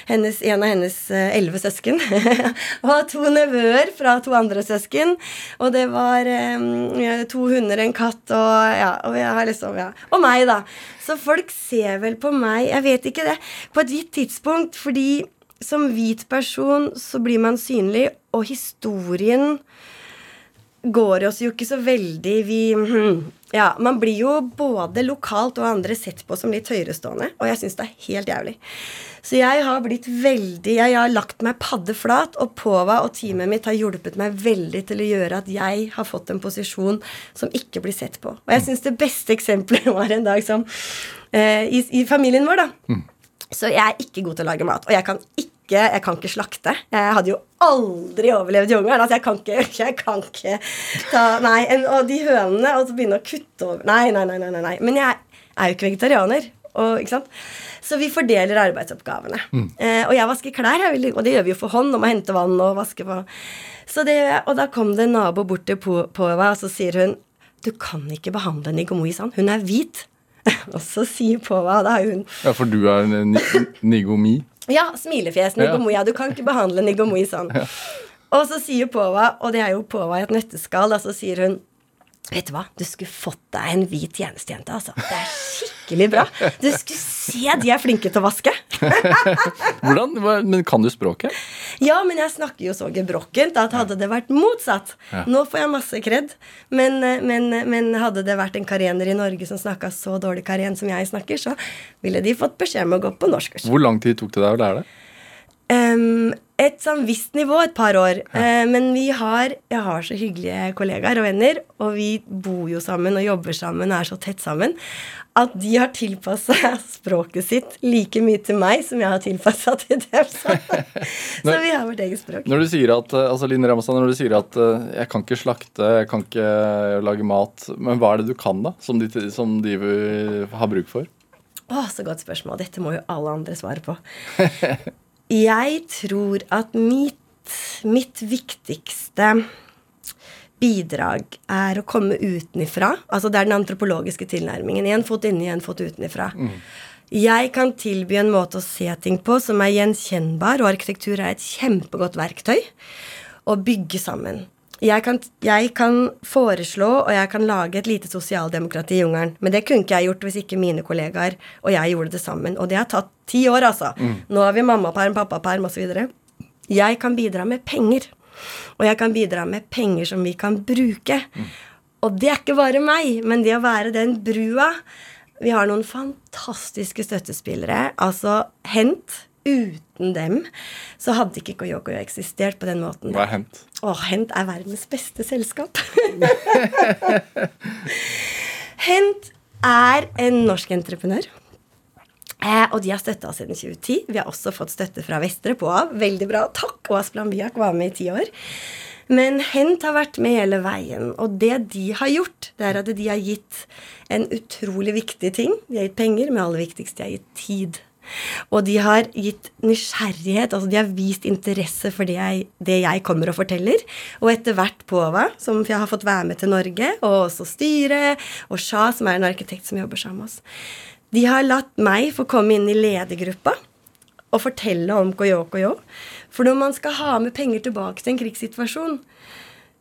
Speaker 4: hennes, en av hennes eh, elleve søsken. [laughs] og to nevøer fra to andre søsken. Og det var eh, to hunder, en katt og ja, og liksom, ja. Og meg, da. Så folk ser vel på meg, jeg vet ikke det, på et gitt tidspunkt, fordi som hvit person så blir man synlig, og historien går oss jo ikke så veldig Vi hm, Ja, man blir jo både lokalt og andre sett på som litt høyerestående, og jeg syns det er helt jævlig. Så jeg har blitt veldig Jeg har lagt meg paddeflat, og Pova og teamet mitt har hjulpet meg veldig til å gjøre at jeg har fått en posisjon som ikke blir sett på. Og jeg syns det beste eksempelet [laughs] var en dag som eh, i, I familien vår, da. Så jeg er ikke god til å lage mat. Og jeg kan ikke, jeg kan ikke slakte. Jeg hadde jo aldri overlevd jungelen. Altså, jeg kan ikke, [laughs] jeg kan ikke ta Nei. Og de hønene, og så begynne å kutte over Nei, nei, nei. nei, nei. Men jeg er jo ikke vegetarianer. Og, ikke sant? Så vi fordeler arbeidsoppgavene. Eh, og jeg vasker klær, jeg og det gjør vi jo for hånd. Om å hente vann og vaske på. Så det, og da kom det en nabo bort til Po- Pova, og så sier hun Du kan ikke behandle Nigomui sånn. Hun er hvit. [laughs] og så sier Pova, da har hun
Speaker 2: Ja, for du er en nigomi.
Speaker 4: ja, smilefjes. Nigomi. Ja, du kan ikke behandle nigomi sånn. Og så sier Pova, og det er jo Pova i et nøtteskall, da, så sier hun Vet du hva, du skulle fått deg en hvit tjenestejente, altså. Det er skikkelig bra. Du skulle se de er flinke til å vaske. [laughs]
Speaker 2: Hvordan, men kan du språket?
Speaker 4: Ja, men jeg snakker jo så gebrokkent at hadde det vært motsatt
Speaker 2: Ja.
Speaker 4: Nå får jeg masse kred, men, men, men hadde det vært en karener i Norge som snakka så dårlig karen som jeg snakker, så ville de fått beskjed om å gå på norskkurs.
Speaker 2: Hvor lang tid tok det deg å lære det?
Speaker 4: Ehm, et sånn visst nivå, et par år. Eh, men vi har, jeg har så hyggelige kollegaer og venner, og vi bor jo sammen og jobber sammen og er så tett sammen, at de har tilpassa [laughs] språket sitt like mye til meg som jeg har tilpassa til dem. [laughs] Så, så vi har vårt eget språk.
Speaker 2: Når du sier at, eh, altså Line Ramstad, når du sier at eh, jeg kan ikke slakte, jeg kan ikke lage mat, men hva er det du kan da, som de, som de har bruk for?
Speaker 4: Å, så godt spørsmål. Dette må jo alle andre svare på. [laughs] Jeg tror at mitt, mitt viktigste bidrag er å komme utenifra. Altså det er den antropologiske tilnærmingen. Én fot inni, én fot utenifra. Jeg kan tilby en måte å se ting på som er gjenkjennbar, og arkitektur er et kjempegodt verktøy å bygge sammen. Jeg kan, jeg kan foreslå og jeg kan lage et lite sosialdemokrati i jungelen. Men det kunne ikke jeg gjort hvis ikke mine kollegaer og jeg gjorde det sammen. Og det har tatt ti år, altså. Nå har vi mammaperm, pappaperm osv. Jeg kan bidra med penger. Og jeg kan bidra med penger som vi kan bruke. Og det er ikke bare meg, men det å være den brua Vi har noen fantastiske støttespillere. Altså Hent. Uten dem så hadde ikke Koyoko eksistert på den måten.
Speaker 2: Hva er Hent?
Speaker 4: Å, Hent er verdens beste selskap. [laughs] Hent er en norsk entreprenør. Eh, og de har støtta oss siden 2010. Vi har også fått støtte fra Vestre på av. Veldig bra. Takk. Og Asplan Biak var med i ti år. Men Hent har vært med hele veien. Og det de har gjort, det er at de har gitt en utrolig viktig ting. De har gitt penger, men aller viktigst, de har gitt tid. Og de har gitt nysgjerrighet, altså de har vist interesse for det jeg, det jeg kommer og forteller. Og etter hvert Pova, som jeg har fått være med til Norge, og også styret, og Shah, som er en arkitekt som jobber sammen med oss, de har latt meg få komme inn i ledergruppa og fortelle om KYOKYO. For når man skal ha med penger tilbake til en krigssituasjon,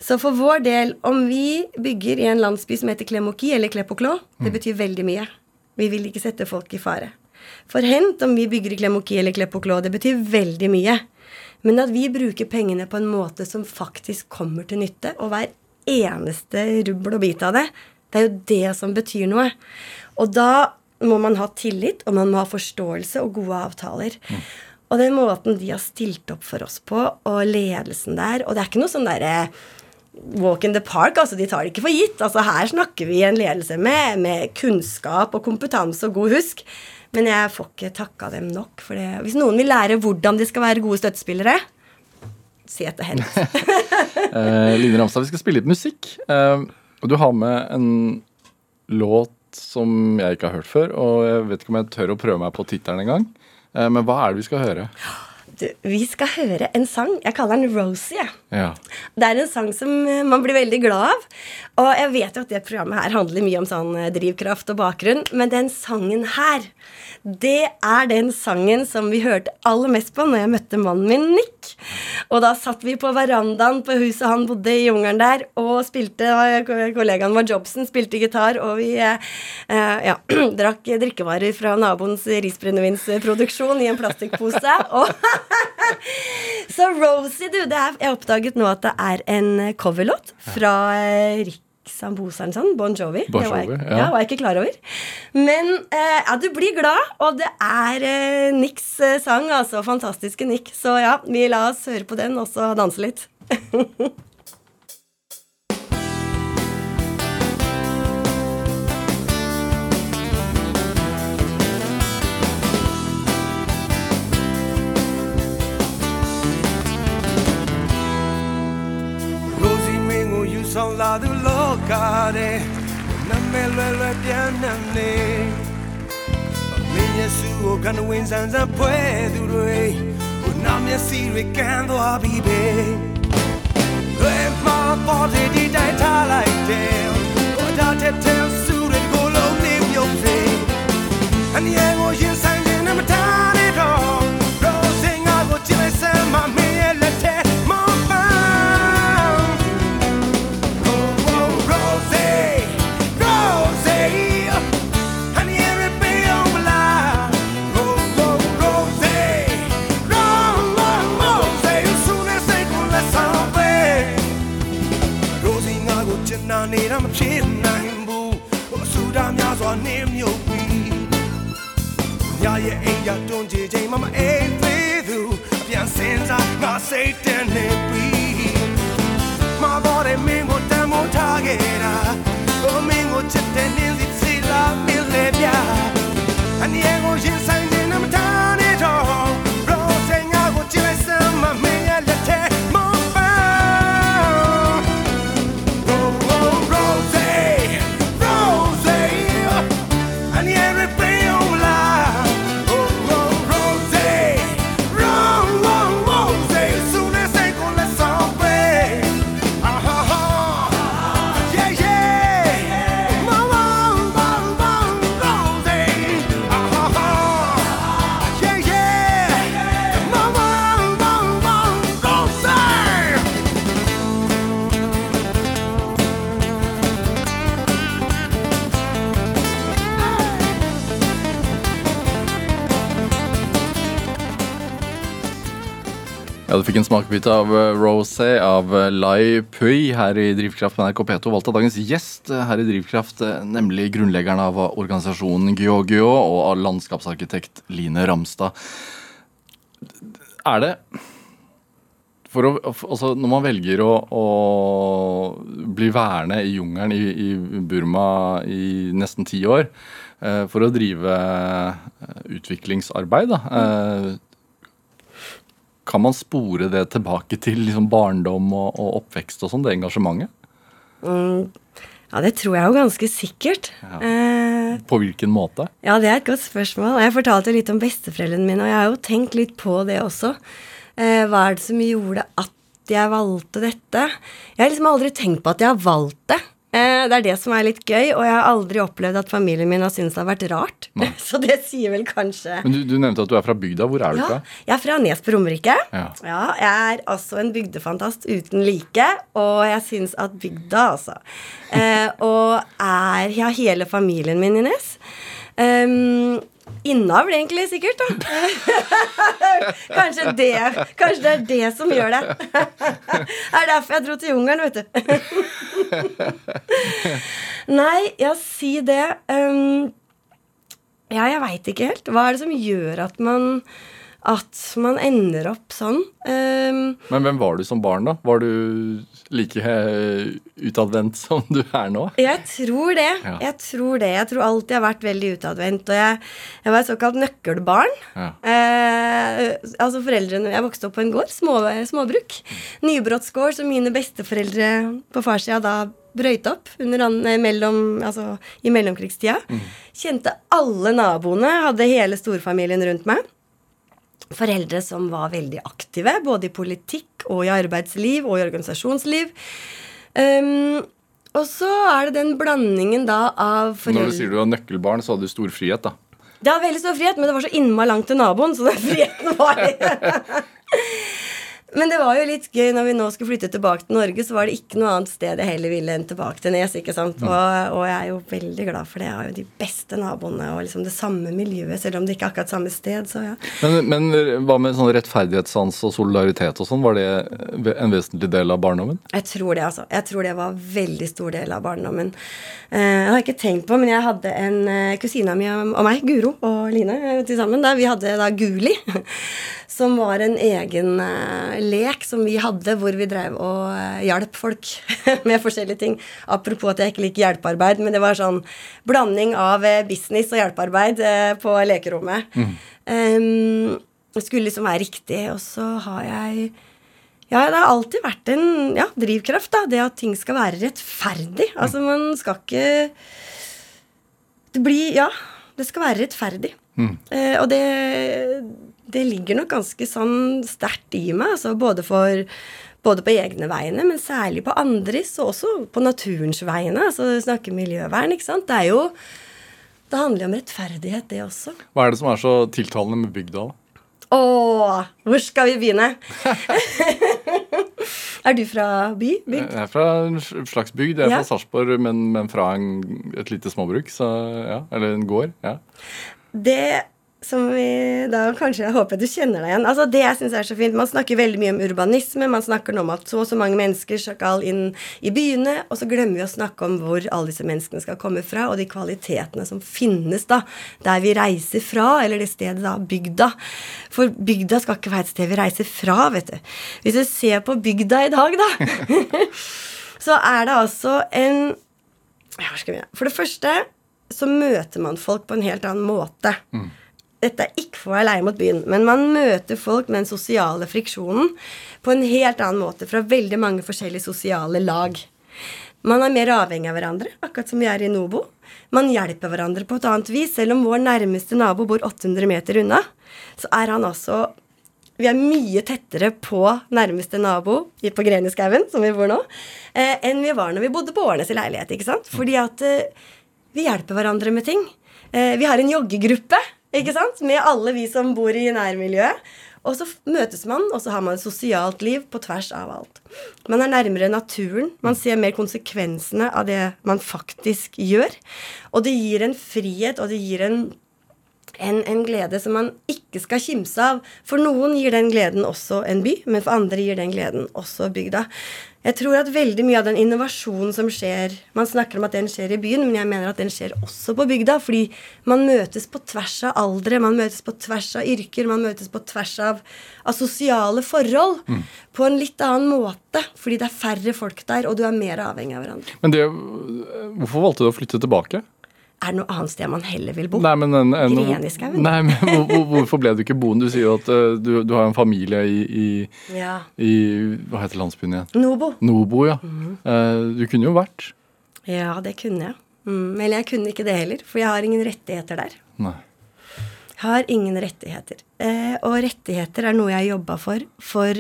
Speaker 4: så for vår del, om vi bygger i en landsby som heter Klemoki, eller Klepoklo, det betyr veldig mye. Vi vil ikke sette folk i fare. For Hent, om vi bygger i Klemoki eller Klepoklå, det betyr veldig mye. Men at vi bruker pengene på en måte som faktisk kommer til nytte, og hver eneste rubbel og bit av det, det er jo det som betyr noe. Og da må man ha tillit, og man må ha forståelse og gode avtaler. Og den måten de har stilt opp for oss på, og ledelsen der Og det er ikke noe sånn derre walk in the park. altså De tar det ikke for gitt. altså Her snakker vi en ledelse med, med kunnskap og kompetanse og god husk. Men jeg får ikke takka dem nok. For det. Hvis noen vil lære hvordan de skal være gode støttespillere, si etter Hent. [laughs]
Speaker 2: Eh, Line Ramstad, vi skal spille litt musikk. Eh, og du har med en låt som jeg ikke har hørt før, og jeg vet ikke om jeg tør å prøve meg på tittelen engang. Eh, men hva er det vi skal høre?
Speaker 4: Du, vi skal høre en sang. Jeg kaller den Rosie. jeg.
Speaker 2: Ja.
Speaker 4: Det er en sang som eh, man blir veldig glad av. Og jeg vet jo at det programmet her handler mye om sånn eh, drivkraft og bakgrunn, men den sangen her, det er den sangen som vi hørte aller mest på når jeg møtte mannen min, Nick. Og da satt vi på verandaen på huset han bodde i jungelen der, og spilte Kollegaen vår Jobsen spilte gitar, og vi eh, eh, ja, [clears throat] drakk drikkevarer fra naboens risbrennevinsproduksjon i en plastikkpose. [laughs] Så Rosie, du, det er, jeg oppdaget nå at det er en coverlåt fra eh, Rick sånn, Bon Jovi.
Speaker 2: Bon
Speaker 4: det var jeg,
Speaker 2: ja.
Speaker 4: ja. var jeg ikke klar over. Men eh, ja, du blir glad, og det er eh, Nicks eh, sang, altså. Fantastiske Nick. Så ja, vi la oss høre på den, og så danse litt. [laughs]
Speaker 5: ဆောင်လာသူလောကတဲ့နာမည်လွယ်လွယ်ပြန်နေနေမင်းရဲ့စုကိုကန်ဝင်ဆန်းဆန်းဖွဲသူတွေဟိုနာမျက်စိတွေကန်းသွားပြီပဲလွယ်မှာပေါ်တဲ့ဒီတိုင်းထားလိုက်တယ်ဟိုဒါတဲ့တဲ့စုတွေကိုလုံးနေမြုပ်စေအနည်းကိုရင်ဆိုင်
Speaker 2: Smakebit av eh, Rosé av eh, Lai Pui her i Drivkraft med NRK P2. Valgt av dagens gjest eh, her i Drivkraft, nemlig grunnleggeren av organisasjonen Gyogyo og av landskapsarkitekt Line Ramstad. Er det å, altså Når man velger å, å bli værende i jungelen i, i Burma i nesten ti år for å drive utviklingsarbeid, da, kan man spore det tilbake til liksom barndom og, og oppvekst og sånn, det engasjementet?
Speaker 4: Ja, det tror jeg jo ganske sikkert. Eh,
Speaker 2: På hvilken måte?
Speaker 4: Ja, det er et godt spørsmål. Jeg fortalte litt om besteforeldrene mine, og jeg har jo tenkt litt på det også. Eh, hva er det som gjorde at jeg valgte dette? Jeg har liksom aldri tenkt på at jeg har valgt det. Eh, det er det som er litt gøy, og jeg har aldri opplevd at familien min har syntes det har vært rart. [laughs] Så det sier vel kanskje
Speaker 2: Men du, du nevnte at du er fra bygda. Hvor er du
Speaker 4: ja,
Speaker 2: fra?
Speaker 4: jeg er fra Nes på Romerike.
Speaker 2: Ja.
Speaker 4: jeg er altså en bygdefantast uten like, og jeg syns at bygda, altså eh, Og er Jeg har hele familien min i Nes. Um, Innavl, egentlig, sikkert. da [laughs] Kanskje det Kanskje det er det som gjør det. Det er derfor jeg dro til jungelen, vet du. [laughs] Nei, ja, si det. Um, ja, jeg veit ikke helt. Hva er det som gjør at man at man ender opp sånn? Um,
Speaker 2: Men hvem var du som barn, da? Var du like eh, utadvendt som du er nå?
Speaker 4: jeg tror det.
Speaker 2: Ja.
Speaker 4: Jeg tror det. Jeg tror alltid jeg har vært veldig utadvendt. Og jeg, jeg var et såkalt nøkkelbarn.
Speaker 2: Ja.
Speaker 4: Uh, altså foreldrene Jeg vokste opp på en gård. Små, småbruk. Nybrottsgård som mine besteforeldre på farssida da brøyte opp under, eh, mellom, altså, i mellomkrigstida. Kjente alle naboene, hadde hele storfamilien rundt meg. Foreldre som var veldig aktive, både i politikk og i arbeidsliv og i organisasjonsliv. Um, og så er det den blandingen da av
Speaker 2: Når du sier du var nøkkelbarn, så hadde du stor frihet, da.
Speaker 4: det var veldig stor frihet, men det var så innmari langt til naboen, så den friheten var [laughs] [laughs] Men det var jo litt gøy når vi nå skulle flytte tilbake til Norge, så var det ikke noe annet sted jeg heller ville enn tilbake til Nes. ikke sant? Og, og jeg er jo veldig glad for det. Jeg har jo de beste naboene og liksom det samme miljøet, selv om det ikke er akkurat samme sted. så ja.
Speaker 2: Men, men hva med sånn rettferdighetssans og solidaritet og sånn? Var det en vesentlig del av barndommen?
Speaker 4: Jeg tror det, altså. Jeg tror det var en veldig stor del av barndommen. Eh, jeg har ikke tenkt på, men jeg hadde en kusina kusine av mi og meg, Guro og Line, eh, til sammen. Da. Vi hadde da Guli, [laughs] som var en egen eh, lek som vi hadde, hvor vi drev og uh, hjalp folk [laughs] med forskjellige ting. Apropos at jeg ikke liker hjelpearbeid, men det var sånn blanding av eh, business og hjelpearbeid eh, på lekerommet. Um, det skulle liksom være riktig, og så har jeg ja, det har alltid vært en ja, drivkraft, da. Det at ting skal være rettferdig. Altså, man skal ikke Det blir Ja, det skal være rettferdig. Eh, og det, det ligger nok ganske sånn sterkt i meg, altså både for både på egne vegne, men særlig på andres, og også på naturens vegne. Altså snakke miljøvern, ikke sant. Det er jo Det handler jo om rettferdighet, det også.
Speaker 2: Hva er det som er så tiltalende med bygda? da?
Speaker 4: Åh, hvor skal vi begynne? [laughs] er du fra by? Bygd?
Speaker 2: Jeg er fra en slags bygd. Jeg er
Speaker 4: Ja.
Speaker 2: fra Sarpsborg, men, men fra en, et lite småbruk. Så, ja, eller en gård. ja.
Speaker 4: Det som vi da kanskje håper du kjenner deg igjen. Altså Det jeg syns er så fint Man snakker veldig mye om urbanisme. Man snakker nå om at så og så mange mennesker skal inn i byene. Og så glemmer vi å snakke om hvor alle disse menneskene skal komme fra, og de kvalitetene som finnes da der vi reiser fra, eller det stedet da, bygda. For bygda skal ikke være et sted vi reiser fra, vet du. Hvis du ser på bygda i dag, da, [laughs] så er det altså en? For det første så møter man folk på en helt annen måte. Dette er ikke for å være leie mot byen, men man møter folk med den sosiale friksjonen på en helt annen måte fra veldig mange forskjellige sosiale lag. Man er mer avhengig av hverandre, akkurat som vi er i Nobo. Man hjelper hverandre på et annet vis. Selv om vår nærmeste nabo bor 800 meter unna, så er han altså vi er mye tettere på nærmeste nabo på Greniskauen, som vi bor nå, eh, enn vi var når vi bodde på Årnes i leilighet. ikke sant? Fordi at eh, vi hjelper hverandre med ting. Eh, vi har en joggegruppe ikke sant? med alle vi som bor i nærmiljøet. Og så møtes man, og så har man et sosialt liv på tvers av alt. Man er nærmere naturen. Man ser mer konsekvensene av det man faktisk gjør. Og det gir en frihet, og det gir en en, en glede som man ikke skal kimse av. For noen gir den gleden også en by, men for andre gir den gleden også bygda. Jeg tror at veldig mye av den innovasjonen som skjer Man snakker om at den skjer i byen, men jeg mener at den skjer også på bygda. Fordi man møtes på tvers av aldre, man møtes på tvers av yrker, man møtes på tvers av, av sosiale forhold. På en litt annen måte. Fordi det er færre folk der, og du er mer avhengig av hverandre.
Speaker 2: Men det, hvorfor valgte du å flytte tilbake?
Speaker 4: Er det noe annet sted man heller vil bo?
Speaker 2: Nei, men en, en,
Speaker 4: Greniskauen.
Speaker 2: Nei, men hvor, hvor- hvorfor ble du ikke boende? Du sier jo at uh, du, du har en familie i, i,
Speaker 4: Ja.
Speaker 2: i Hva heter landsbyen igjen?
Speaker 4: Nobo.
Speaker 2: Nobo, ja.
Speaker 4: Mm.
Speaker 2: Uh, du kunne jo vært.
Speaker 4: Ja, det kunne jeg. Mm, eller jeg kunne ikke det heller, for jeg har ingen rettigheter der.
Speaker 2: Nei.
Speaker 4: Jeg har ingen rettigheter. Eh, og rettigheter er noe jeg jobba for for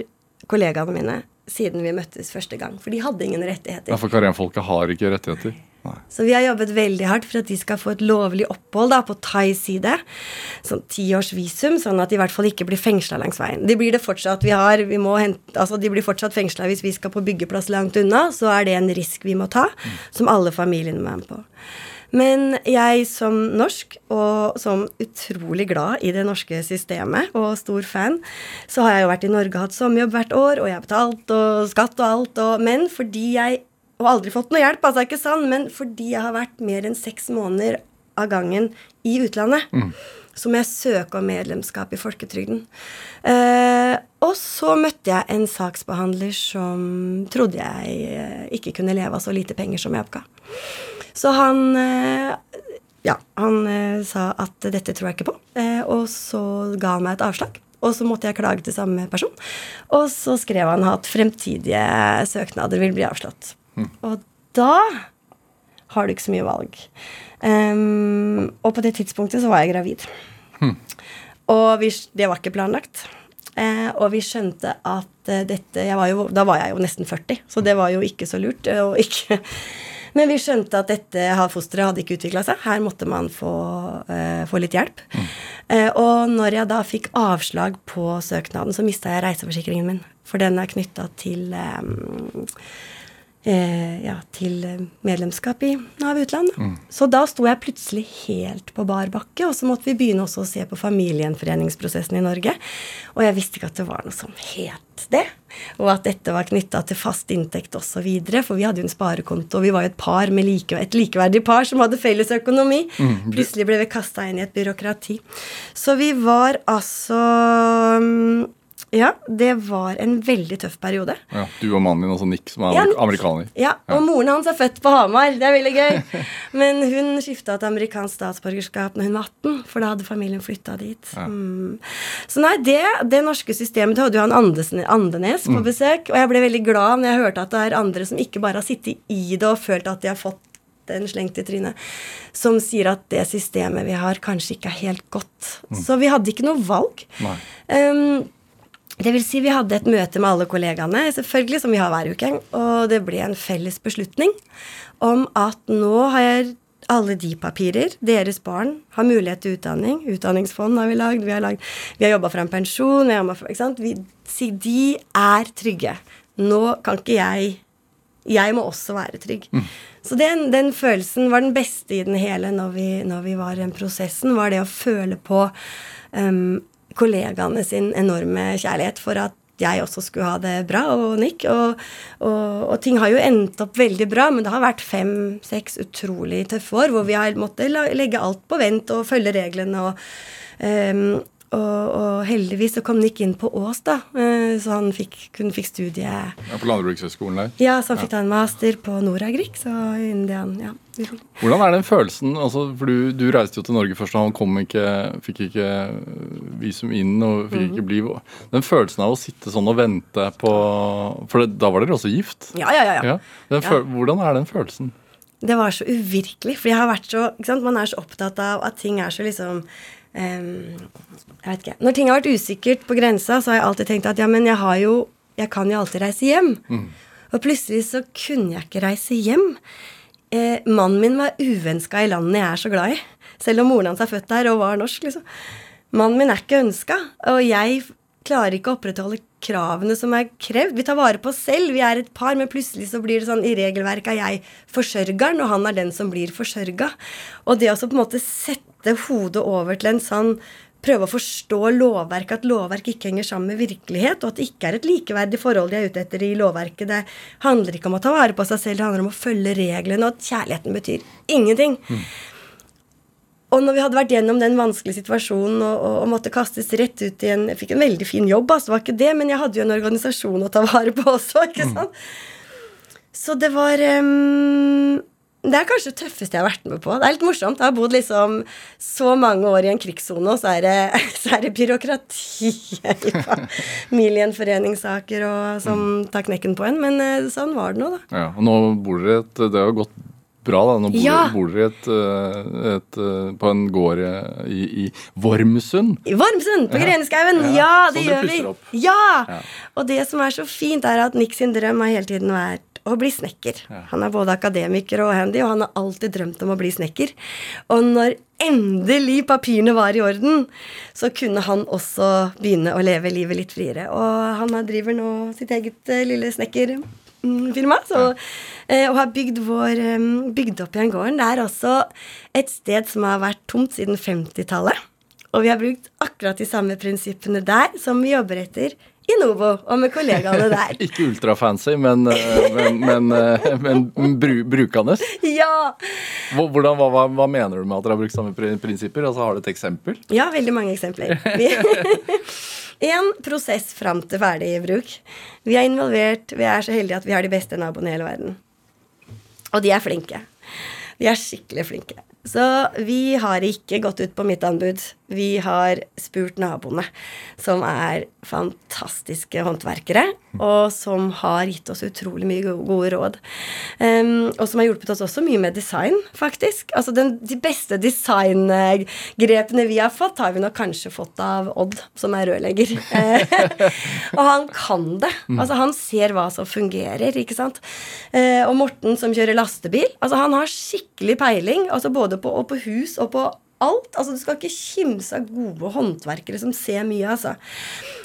Speaker 4: kollegaene mine siden vi møttes første gang. For de hadde ingen rettigheter.
Speaker 2: Ja, for karenfolket har ikke rettigheter. Nei.
Speaker 4: Så vi har jobbet veldig hardt for at de skal få et lovlig opphold da, på Thais side. Sånn tiårsvisum, sånn at de i hvert fall ikke blir fengsla langs veien. De blir det fortsatt. Vi har, vi hente, altså de blir fortsatt fengsla hvis vi skal på byggeplass langt unna. Så er det en risk vi må ta, som alle familiene må være med på. Men jeg som norsk, og som utrolig glad i det norske systemet, og stor fan, så har jeg jo vært i Norge og hatt sommerjobb hvert år, og jeg har betalt og skatt og alt, og, men fordi jeg Og aldri fått noe hjelp, altså ikke sant, men fordi jeg har vært mer enn seks måneder av gangen i utlandet, så må jeg søke om medlemskap i folketrygden. Eh, og så møtte jeg en saksbehandler som trodde jeg eh, ikke kunne leve av så lite penger som jeg oppga. Så han eh, ja, han eh, sa at dette tror jeg ikke på, eh, og så ga han meg et avslag. Og så måtte jeg klage til samme person. Og så skrev han at fremtidige søknader vil bli avslått. Og da har du ikke så mye valg. Um, og på det tidspunktet så var jeg gravid. Og vi, det var ikke planlagt. Uh, og vi skjønte at uh, dette var jo, Da var jeg jo nesten 40, så det var jo ikke så lurt. Uh, ikke, [laughs] men vi skjønte at dette fosteret hadde ikke utvikla seg. Her måtte man få, få litt hjelp. Eh, og når jeg da fikk avslag på søknaden, så mista jeg reiseforsikringen min. For den er knytta til eh, eh, ja, til medlemskap i Nav utland. Så da sto jeg plutselig helt på bar bakke, og så måtte vi begynne også å se på familiegjenforeningsprosessen i Norge. Og jeg visste ikke at det var noe som het det, og at dette var knytta til fast inntekt osv. For vi hadde jo en sparekonto, og vi var jo et par med like, et likeverdig par som hadde felles økonomi. Plutselig ble vi kasta inn i et byråkrati. Så vi var altså mm, Ja, det var en veldig tøff periode.
Speaker 2: Ja, du og mannen din, altså Nick, som er
Speaker 4: Ja,
Speaker 2: amerik- amerikaner.
Speaker 4: Ja, og moren hans er født på Hamar. Det er veldig gøy. [laughs] Men hun skifta til amerikansk statsborgerskap når hun var 18, for da hadde familien flytta dit. Mm. Så nei, det, det norske systemet Du hadde jo han Andesen, Andenes på besøk, og jeg ble veldig glad når jeg hørte at det er andre som ikke bare har sittet i det og følt at de har fått den slengt i trynet, som sier at det systemet vi har, kanskje ikke er helt godt. Så vi hadde ikke noe valg.
Speaker 2: Nei.
Speaker 4: Um, det vil si, vi hadde et møte med alle kollegaene, selvfølgelig, som vi har hver uke, og det ble en felles beslutning om at nå har alle de papirer. Deres barn har mulighet til utdanning. Utdanningsfond har vi lagd. Vi har, lagd, vi har jobba fram pensjon. Vi har ikke sant? Vi, si, de er trygge. Nå kan ikke jeg Jeg må også være trygg. Så den, den følelsen var den beste i den hele når vi, når vi var i den prosessen, var det å føle på um, kollegaene sin enorme kjærlighet for at jeg også skulle ha det bra, og Nick. Og, og, og ting har jo endt opp veldig bra, men det har vært fem-seks utrolig tøffe år hvor vi har måttet legge alt på vent og følge reglene. og ehm, og, og heldigvis så kom Nick inn på Ås, da, eh, så han fikk, kun fikk studie
Speaker 2: Ja, på Landbrukshøgskolen der.
Speaker 4: Ja, så han fikk ta en master på Noragrik, så Indian, ja.
Speaker 2: Hvordan er den følelsen? Altså, for du, du reiste jo til Norge først, og han kom ikke, fikk ikke visum inn og fikk
Speaker 4: Mhm.
Speaker 2: ikke bli Den følelsen av å sitte sånn og vente på For det, da var dere også gift?
Speaker 4: Ja, ja, ja. ja.
Speaker 2: Ja. Den føl- Hvordan er den følelsen?
Speaker 4: Det var så uvirkelig, for jeg har vært så ikke sant? Man er så opptatt av at ting er så liksom ehm, Jeg vet ikke. Når ting har vært usikkert på grensa, så har jeg alltid tenkt at ja, men jeg har jo Jeg kan jo alltid reise hjem. Og plutselig så kunne jeg ikke reise hjem. Eh, mannen min var uønska i landet jeg er så glad i. Selv om moren hans er født der og var norsk, liksom. Mannen min er ikke ønska, og jeg klarer ikke å opprettholde kravene som er krevd. Vi tar vare på oss selv, vi er et par, men plutselig så blir det sånn i regelverket er jeg forsørgeren, og han er den som blir forsørga. Og det å på en måte sette sette hodet over til en sånn Prøve å forstå lovverk, at lovverk ikke henger sammen med virkelighet, og at det ikke er et likeverdig forhold de er ute etter i lovverket. Det handler ikke om å ta vare på seg selv, det handler om å følge reglene, og at kjærligheten betyr ingenting. Og når vi hadde vært gjennom den vanskelige situasjonen og, og, og måtte kastes rett ut i en Jeg fikk en veldig fin jobb, altså, det var ikke det, men jeg hadde jo en organisasjon å ta vare på også, ikke sant? Så det var ehm, Det er kanskje det tøffeste jeg har vært med på. Det er litt morsomt. Jeg har bodd liksom så mange år i en krigssone, og så er det, [laughs] så er det byråkratiet i familiegjenforeningssaker som tar knekken på en. Men eh, sånn var det nå, da.
Speaker 2: Ja, og nå bor dere et Det har gått bra, da. Nå bor,
Speaker 4: Ja.
Speaker 2: bor dere et, eh, et, eh, på en gård i, i Vormsund.
Speaker 4: I Vormsund, på Greneskauen!
Speaker 2: Ja,
Speaker 4: Ja, det gjør vi.
Speaker 2: opp.
Speaker 4: Ja!
Speaker 2: Ja.
Speaker 4: Og det som er så fint, er at Nick sin drøm har hele tiden vært å bli snekker. Han er både akademiker og handy, og han har alltid drømt om å bli snekker. Og når endelig papirene var i orden, så kunne han også begynne å leve livet litt friere. Og han driver nå sitt eget eh, lille snekkerfirma. Så, eh, og har bygd, vår, eh, bygd opp igjen gården. Det er også et sted som har vært tomt siden 50-tallet. Og vi har brukt akkurat de samme prinsippene der som vi jobber etter i Novo og med kollegaene der. [laughs]
Speaker 2: Ikke ultrafancy, men, eh, men, men, eh, men bru, brukende.
Speaker 4: Ja!
Speaker 2: Hvordan, hva, hva, hva mener du med at dere har brukt samme prinsipper? Altså, Har du et eksempel?
Speaker 4: Ja, veldig mange eksempler. [laughs] En prosess fram til ferdig bruk. Vi er involvert. Vi er så heldige at vi har de beste naboene i hele verden. Og de er flinke. De er skikkelig flinke. Så vi har ikke gått ut på mitt anbud. Vi har spurt naboene, som er fantastiske håndverkere, og som har gitt oss utrolig mye gode råd. Um, og som har hjulpet oss også mye med design, faktisk. Altså den, De beste designgrepene vi har fått, har vi nok kanskje fått av Odd, som er rørlegger. Eh, [laughs] og han kan det. Altså Han ser hva som fungerer, ikke sant. Uh, og Morten, som kjører lastebil, altså han har skikkelig peiling, altså både på, og på hus og på alt. Altså Du skal ikke kimse av gode håndverkere som ser mye, altså.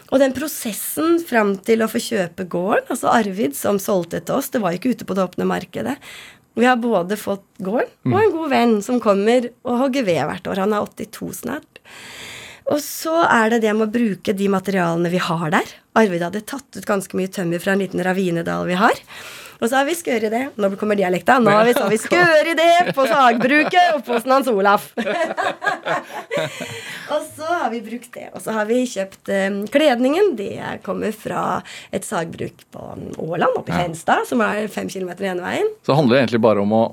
Speaker 4: Og den prosessen fram til å få kjøpe gården, altså Arvid som solgte til oss, det var ikke ute på det åpne markedet. Vi har både fått gården og en god venn som kommer og hogger ved hvert år. Han er 82 snart. Og så er det det med å bruke de materialene vi har der. Arvid hadde tatt ut ganske mye tømmer fra en liten ravinedal vi har. Og så har vi skøret det. Nå kommer dialekta. Nå har vi, så har vi [laughs] skøret det på sagbruket oppe hos Hans Olaf. [laughs] og så har vi brukt det. Og så har vi kjøpt eh, kledningen. Det kommer fra et sagbruk på Åland, oppe i Henstad, som er fem kilometer ene veien.
Speaker 2: Så det handler egentlig bare om å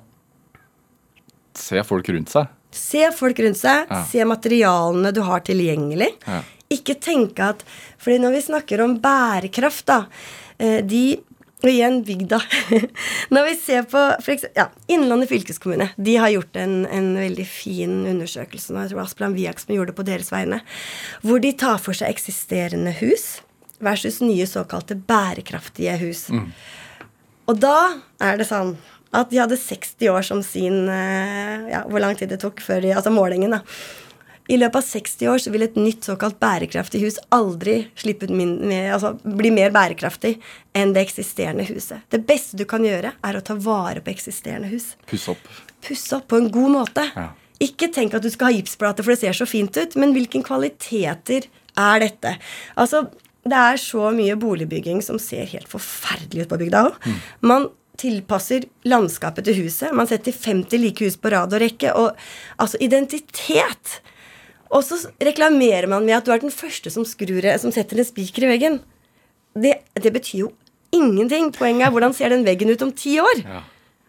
Speaker 2: se folk rundt seg.
Speaker 4: Se folk rundt seg,
Speaker 2: Ja.
Speaker 4: se materialene du har tilgjengelig.
Speaker 2: Ja.
Speaker 4: Ikke tenke at fordi når vi snakker om bærekraft, da eh, De og igjen bygda. [laughs] Når vi ser på eksempel, ja, Innlandet fylkeskommune de har gjort en, en veldig fin undersøkelse. nå, Jeg tror Asplan Viaksmen gjorde det på deres vegne. Hvor de tar for seg eksisterende hus versus nye såkalte bærekraftige hus. Og da er det sånn at de hadde 60 år som sin eh, Ja, hvor lang tid det tok før de Altså målingen, da. I løpet av 60 år så vil et nytt såkalt bærekraftig hus aldri med, altså, bli mer bærekraftig enn det eksisterende huset. Det beste du kan gjøre, er å ta vare på eksisterende hus.
Speaker 2: Pusse opp.
Speaker 4: Pusse opp på en god måte.
Speaker 2: Ja.
Speaker 4: Ikke tenk at du skal ha gipsplate, for det ser så fint ut, men hvilke kvaliteter er dette? Altså, det er så mye boligbygging som ser helt forferdelig ut på bygda òg. Man tilpasser landskapet til huset. Man setter 50 like hus på rad og rekke. Og altså identitet. Og så reklamerer man med at du er den første som, skrur, som setter en spiker i veggen. Det, det betyr jo ingenting. Poenget er hvordan ser den veggen ut om ti år?
Speaker 2: Ja.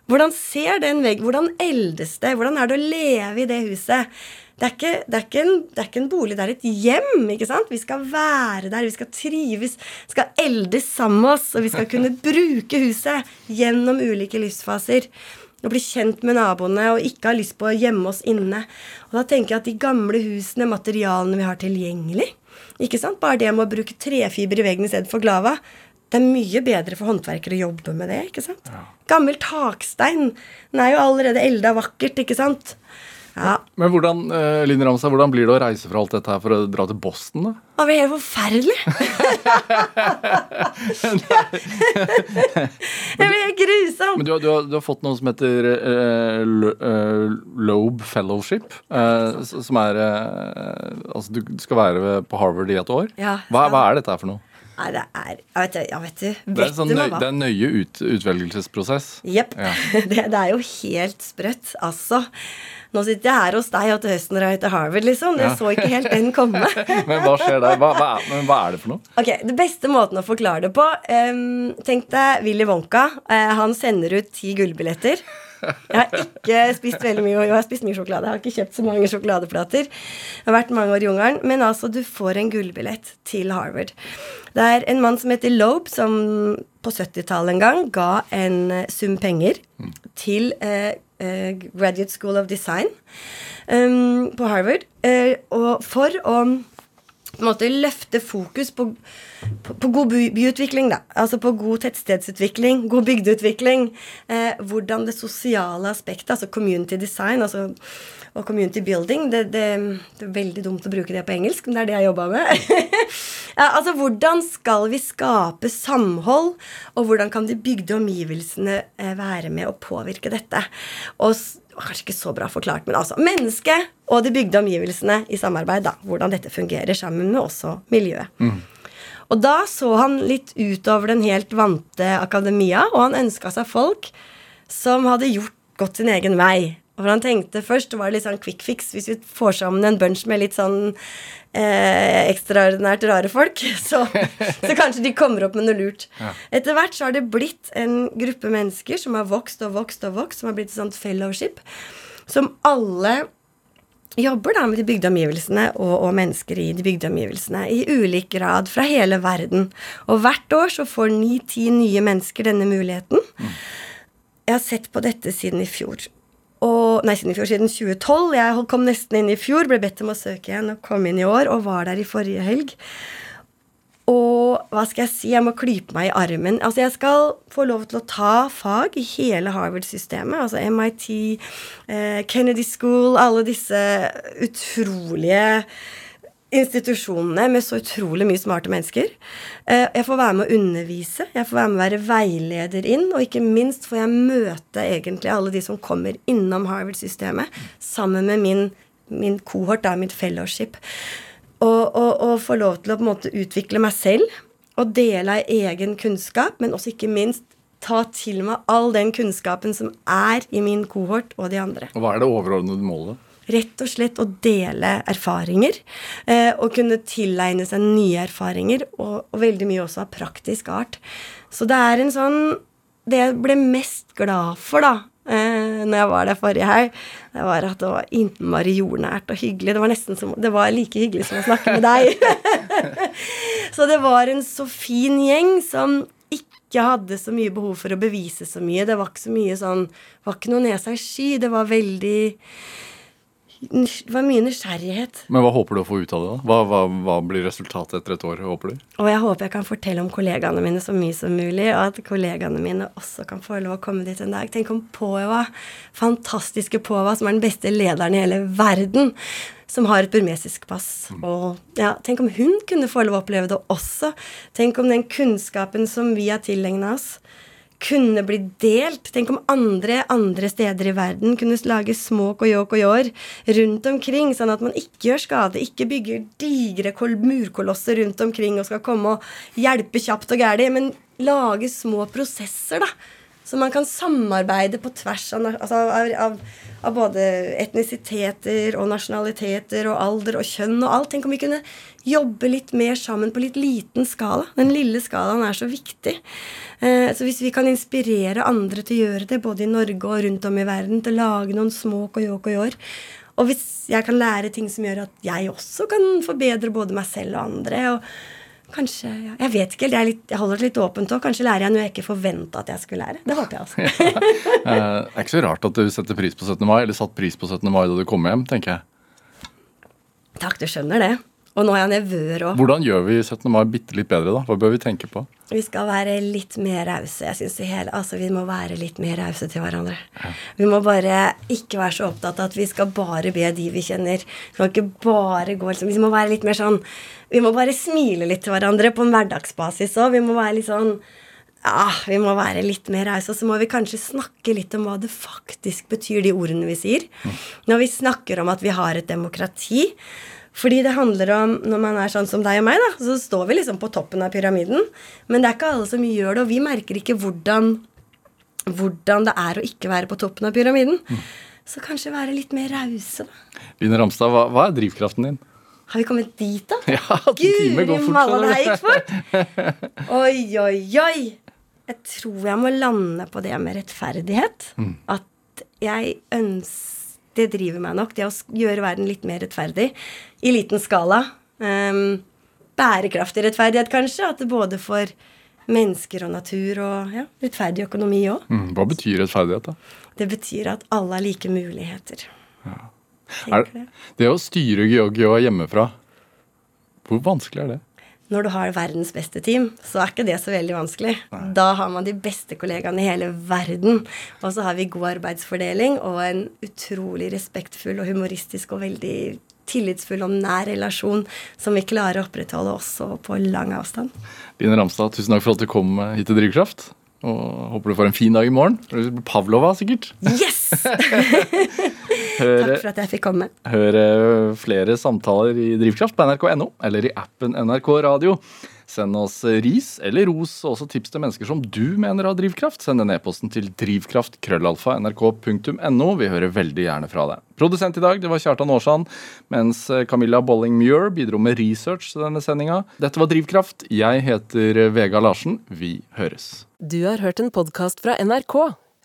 Speaker 4: Hvordan ser den veggen, hvordan eldes det? Hvordan er det å leve i det huset? Det er, ikke, det, er en, det er ikke en bolig, det er et hjem. ikke sant? Vi skal være der, vi skal trives, skal eldes sammen med oss, og vi skal kunne bruke huset gjennom ulike livsfaser. Og bli kjent med naboene og ikke ha lyst på å gjemme oss inne. Og da tenker jeg at de gamle husene, materialene vi har tilgjengelig ikke sant? Bare det med å bruke trefiber i veggen i stedet for glava. Det er mye bedre for håndverkere å jobbe med det. ikke sant? Gammel takstein. Den er jo allerede elda vakkert, ikke sant? Ja.
Speaker 2: Men hvordan eh, Linn Ramsa, hvordan blir det å reise fra alt dette her for å dra til Boston? da?
Speaker 4: Det blir helt forferdelig. [laughs] det blir helt grusomt.
Speaker 2: Men du du har, du har fått noe som heter uh, eh, Loeb Fellowship. Uh, som er uh, Altså, du skal være på Harvard i et år.
Speaker 4: Ja,
Speaker 2: hva, hva er dette her for noe?
Speaker 4: Nei, det er Ja, vet. Ja, vet du.
Speaker 2: Det er sånn nøy, det er en nøye ut, utvelgelsesprosess.
Speaker 4: Jepp.
Speaker 2: Ja. [laughs]
Speaker 4: Det, det er jo helt sprøtt, altså. Nå sitter jeg her hos deg og til høsten drar jeg til Harvard, liksom. Jeg
Speaker 2: Ja.
Speaker 4: så ikke helt den komme. [laughs]
Speaker 2: Men hva skjer der? Hva, hva, er, hva er det for noe?
Speaker 4: Ok, Det beste måten å forklare det på um, Tenk deg Willy Wonka. Uh, han sender ut ti gullbilletter. Jeg har ikke spist veldig mye Jeg har spist mye sjokolade. Jeg har ikke kjøpt så mange sjokoladeplater. Jeg har vært mange år i Ungarn. Men altså, du får en gullbillett til Harvard. Det er en mann som heter Loeb, som på 70-tallet en gang ga en sum penger til eh, eh, Graduate School of Design um, på Harvard. eh, og for å på en måte løfte fokus på, på, på god by, byutvikling, da. Altså på god tettstedsutvikling, god bygdeutvikling. Eh, hvordan det sosiale aspektet, altså community design altså, og community building det, det, det er veldig dumt å bruke det på engelsk, men det er det jeg jobba med. [laughs] altså hvordan skal vi skape samhold, og hvordan kan de bygde omgivelsene eh, være med å påvirke dette? Og kanskje ikke så bra forklart, men altså mennesket og de bygde omgivelsene i samarbeid. da, Hvordan dette fungerer sammen med også miljøet. Og da så han litt utover den helt vante akademia, og han ønska seg folk som hadde gjort gått sin egen vei. For han tenkte først det var litt sånn quick fix hvis vi får sammen en bunch med litt sånn eh, ekstraordinært rare folk, [laughs] så, så kanskje de kommer opp med noe lurt. Etter hvert så har det blitt en gruppe mennesker som har vokst og vokst og vokst, som har blitt et sånt fellowship, som alle jobber da med de bygde omgivelsene og, og mennesker i de bygde omgivelsene i ulik grad fra hele verden. Og hvert år så får ni-ti nye mennesker denne muligheten. Jeg har sett på dette siden i fjor. Og, nei, siden i fjor, siden 2012. Jeg kom nesten inn i fjor, ble bedt om å søke igjen og kom inn i år, og var der i forrige helg. Og hva skal jeg si? Jeg må klype meg i armen. Altså, jeg skal få lov til å ta fag i hele Harvard-systemet. Altså MIT, eh, Kennedy School, alle disse utrolige institusjonene med så utrolig mye smarte mennesker. Eh, Jeg får være med å undervise, jeg får være med å være veileder inn, og ikke minst får jeg møte egentlig alle de som kommer innom Harvard-systemet, sammen med min, min kohort, da, mitt fellowship. Og, og, og få lov til å på en måte utvikle meg selv og dele av egen kunnskap, men også ikke minst ta til meg all den kunnskapen som er i min kohort og de andre
Speaker 2: Og hva er det overordnede målet?
Speaker 4: Rett og slett å dele erfaringer. Eh, og kunne tilegne seg nye erfaringer, og, og veldig mye også av praktisk art. Så det er en sånn Det jeg ble mest glad for, da, eh, når jeg var der forrige helg, det var at det var innmari jordnært og hyggelig. Det var nesten som, det var like hyggelig som å snakke med deg. [laughs] så det var en så fin gjeng som ikke hadde så mye behov for å bevise så mye. Det var ikke så mye sånn var ikke noe nesa i sky. Det var veldig det var mye nysgjerrighet.
Speaker 2: Men hva håper du å få ut av det? da? Hva, hva, hva blir resultatet etter et år, håper du?
Speaker 4: Og jeg håper jeg kan fortelle om kollegaene mine så mye som mulig, og at kollegaene mine også kan få lov å komme dit en dag. Tenk om Pova, fantastiske Pova, som er den beste lederen i hele verden, som har et burmesisk pass. Og ja, tenk om hun kunne få lov å oppleve det også. Tenk om den kunnskapen som vi har tilegna oss, kunne bli delt. Tenk om andre andre steder i verden kunne lage små koyok-koyor rundt omkring, sånn at man ikke gjør skade, ikke bygger digre murkolosser rundt omkring og skal komme og hjelpe kjapt og gæli, men lage små prosesser, da. Så man kan samarbeide på tvers av, altså, av, av, av både etnisiteter og nasjonaliteter og alder og kjønn og alt. Tenk om vi kunne jobbe litt mer sammen på litt liten skala. Den lille skalaen er så viktig. Eh, så hvis vi kan inspirere andre til å gjøre det, både i Norge og rundt om i verden, til å lage noen små koyok-koyor Og hvis jeg kan lære ting som gjør at jeg også kan forbedre både meg selv og andre og Kanskje, ja, Jeg vet ikke helt, jeg, jeg holder det litt åpent òg. Kanskje lærer jeg noe jeg ikke forventa at jeg skulle lære. Det håper jeg altså. [laughs]
Speaker 2: ja. det er ikke så rart at du setter pris på 17. mai, eller satt pris på 17. mai da du kom hjem, tenker jeg.
Speaker 4: Takk, du skjønner det. Og nå har jeg nevøer òg.
Speaker 2: Hvordan gjør vi 17. mai bitte litt bedre, da? Hva bør vi tenke på?
Speaker 4: Vi skal være litt mer rause. Jeg synes det hele, altså Vi må være litt mer rause til hverandre. Vi må bare ikke være så opptatt av at vi skal bare be de vi kjenner. Vi skal ikke bare gå liksom, Vi må være litt mer sånn Vi må bare smile litt til hverandre på en hverdagsbasis òg. Vi må være litt sånn ja, vi må være litt mer rause, og så må vi kanskje snakke litt om hva det faktisk betyr, de ordene vi sier. Når vi snakker om at vi har et demokrati. Fordi det handler om, når man er sånn som deg og meg, da, så står vi liksom på toppen av pyramiden. Men det er ikke alle som gjør det, og vi merker ikke hvordan, hvordan det er å ikke være på toppen av pyramiden. Så kanskje være litt mer rause, da.
Speaker 2: Line Ramstad, hva, hva er drivkraften din?
Speaker 4: Har vi kommet dit, da? [laughs]
Speaker 2: Ja,
Speaker 4: Guri malla, det her gikk fort. [laughs] Oi, oi, oi. Jeg tror jeg må lande på det med rettferdighet.
Speaker 2: Mm.
Speaker 4: At jeg ønsker Det driver meg nok, det å gjøre verden litt mer rettferdig. I liten skala. Um, bærekraftig rettferdighet, kanskje. At det både for mennesker og natur og ja, rettferdig økonomi òg.
Speaker 2: Mm, Hva betyr rettferdighet, da?
Speaker 4: Det betyr at alle har like muligheter.
Speaker 2: Er, det å styre Georgia hjemmefra, hvor vanskelig er det?
Speaker 4: Når du har verdens beste team, så er ikke det så veldig vanskelig. Da har man de beste kollegaene i hele verden. Og så har vi god arbeidsfordeling og en utrolig respektfull og humoristisk og veldig tillitsfull og nær relasjon som vi klarer å opprettholde også på lang avstand.
Speaker 2: Line Ramstad, tusen takk for at du kom hit til Drivkraft. Og håper du får en fin dag i morgen. Pavlova, sikkert.
Speaker 4: Yes! [laughs]
Speaker 2: Hør,
Speaker 4: Takk for at jeg fikk komme.
Speaker 2: hør flere samtaler i Drivkraft på nrk.no eller i appen NRK Radio. Send oss ris eller ros og også tips til mennesker som du mener har drivkraft. Send den e-posten til drivkraft.krøllalfa.nrk.no. Vi hører veldig gjerne fra deg. Produsent i dag det var Kjartan Aarsand, mens Camilla Bolling Muir bidro med research til denne sendinga. Dette var Drivkraft. Jeg heter Vega Larsen. Vi høres.
Speaker 1: Du har hørt en podkast fra NRK.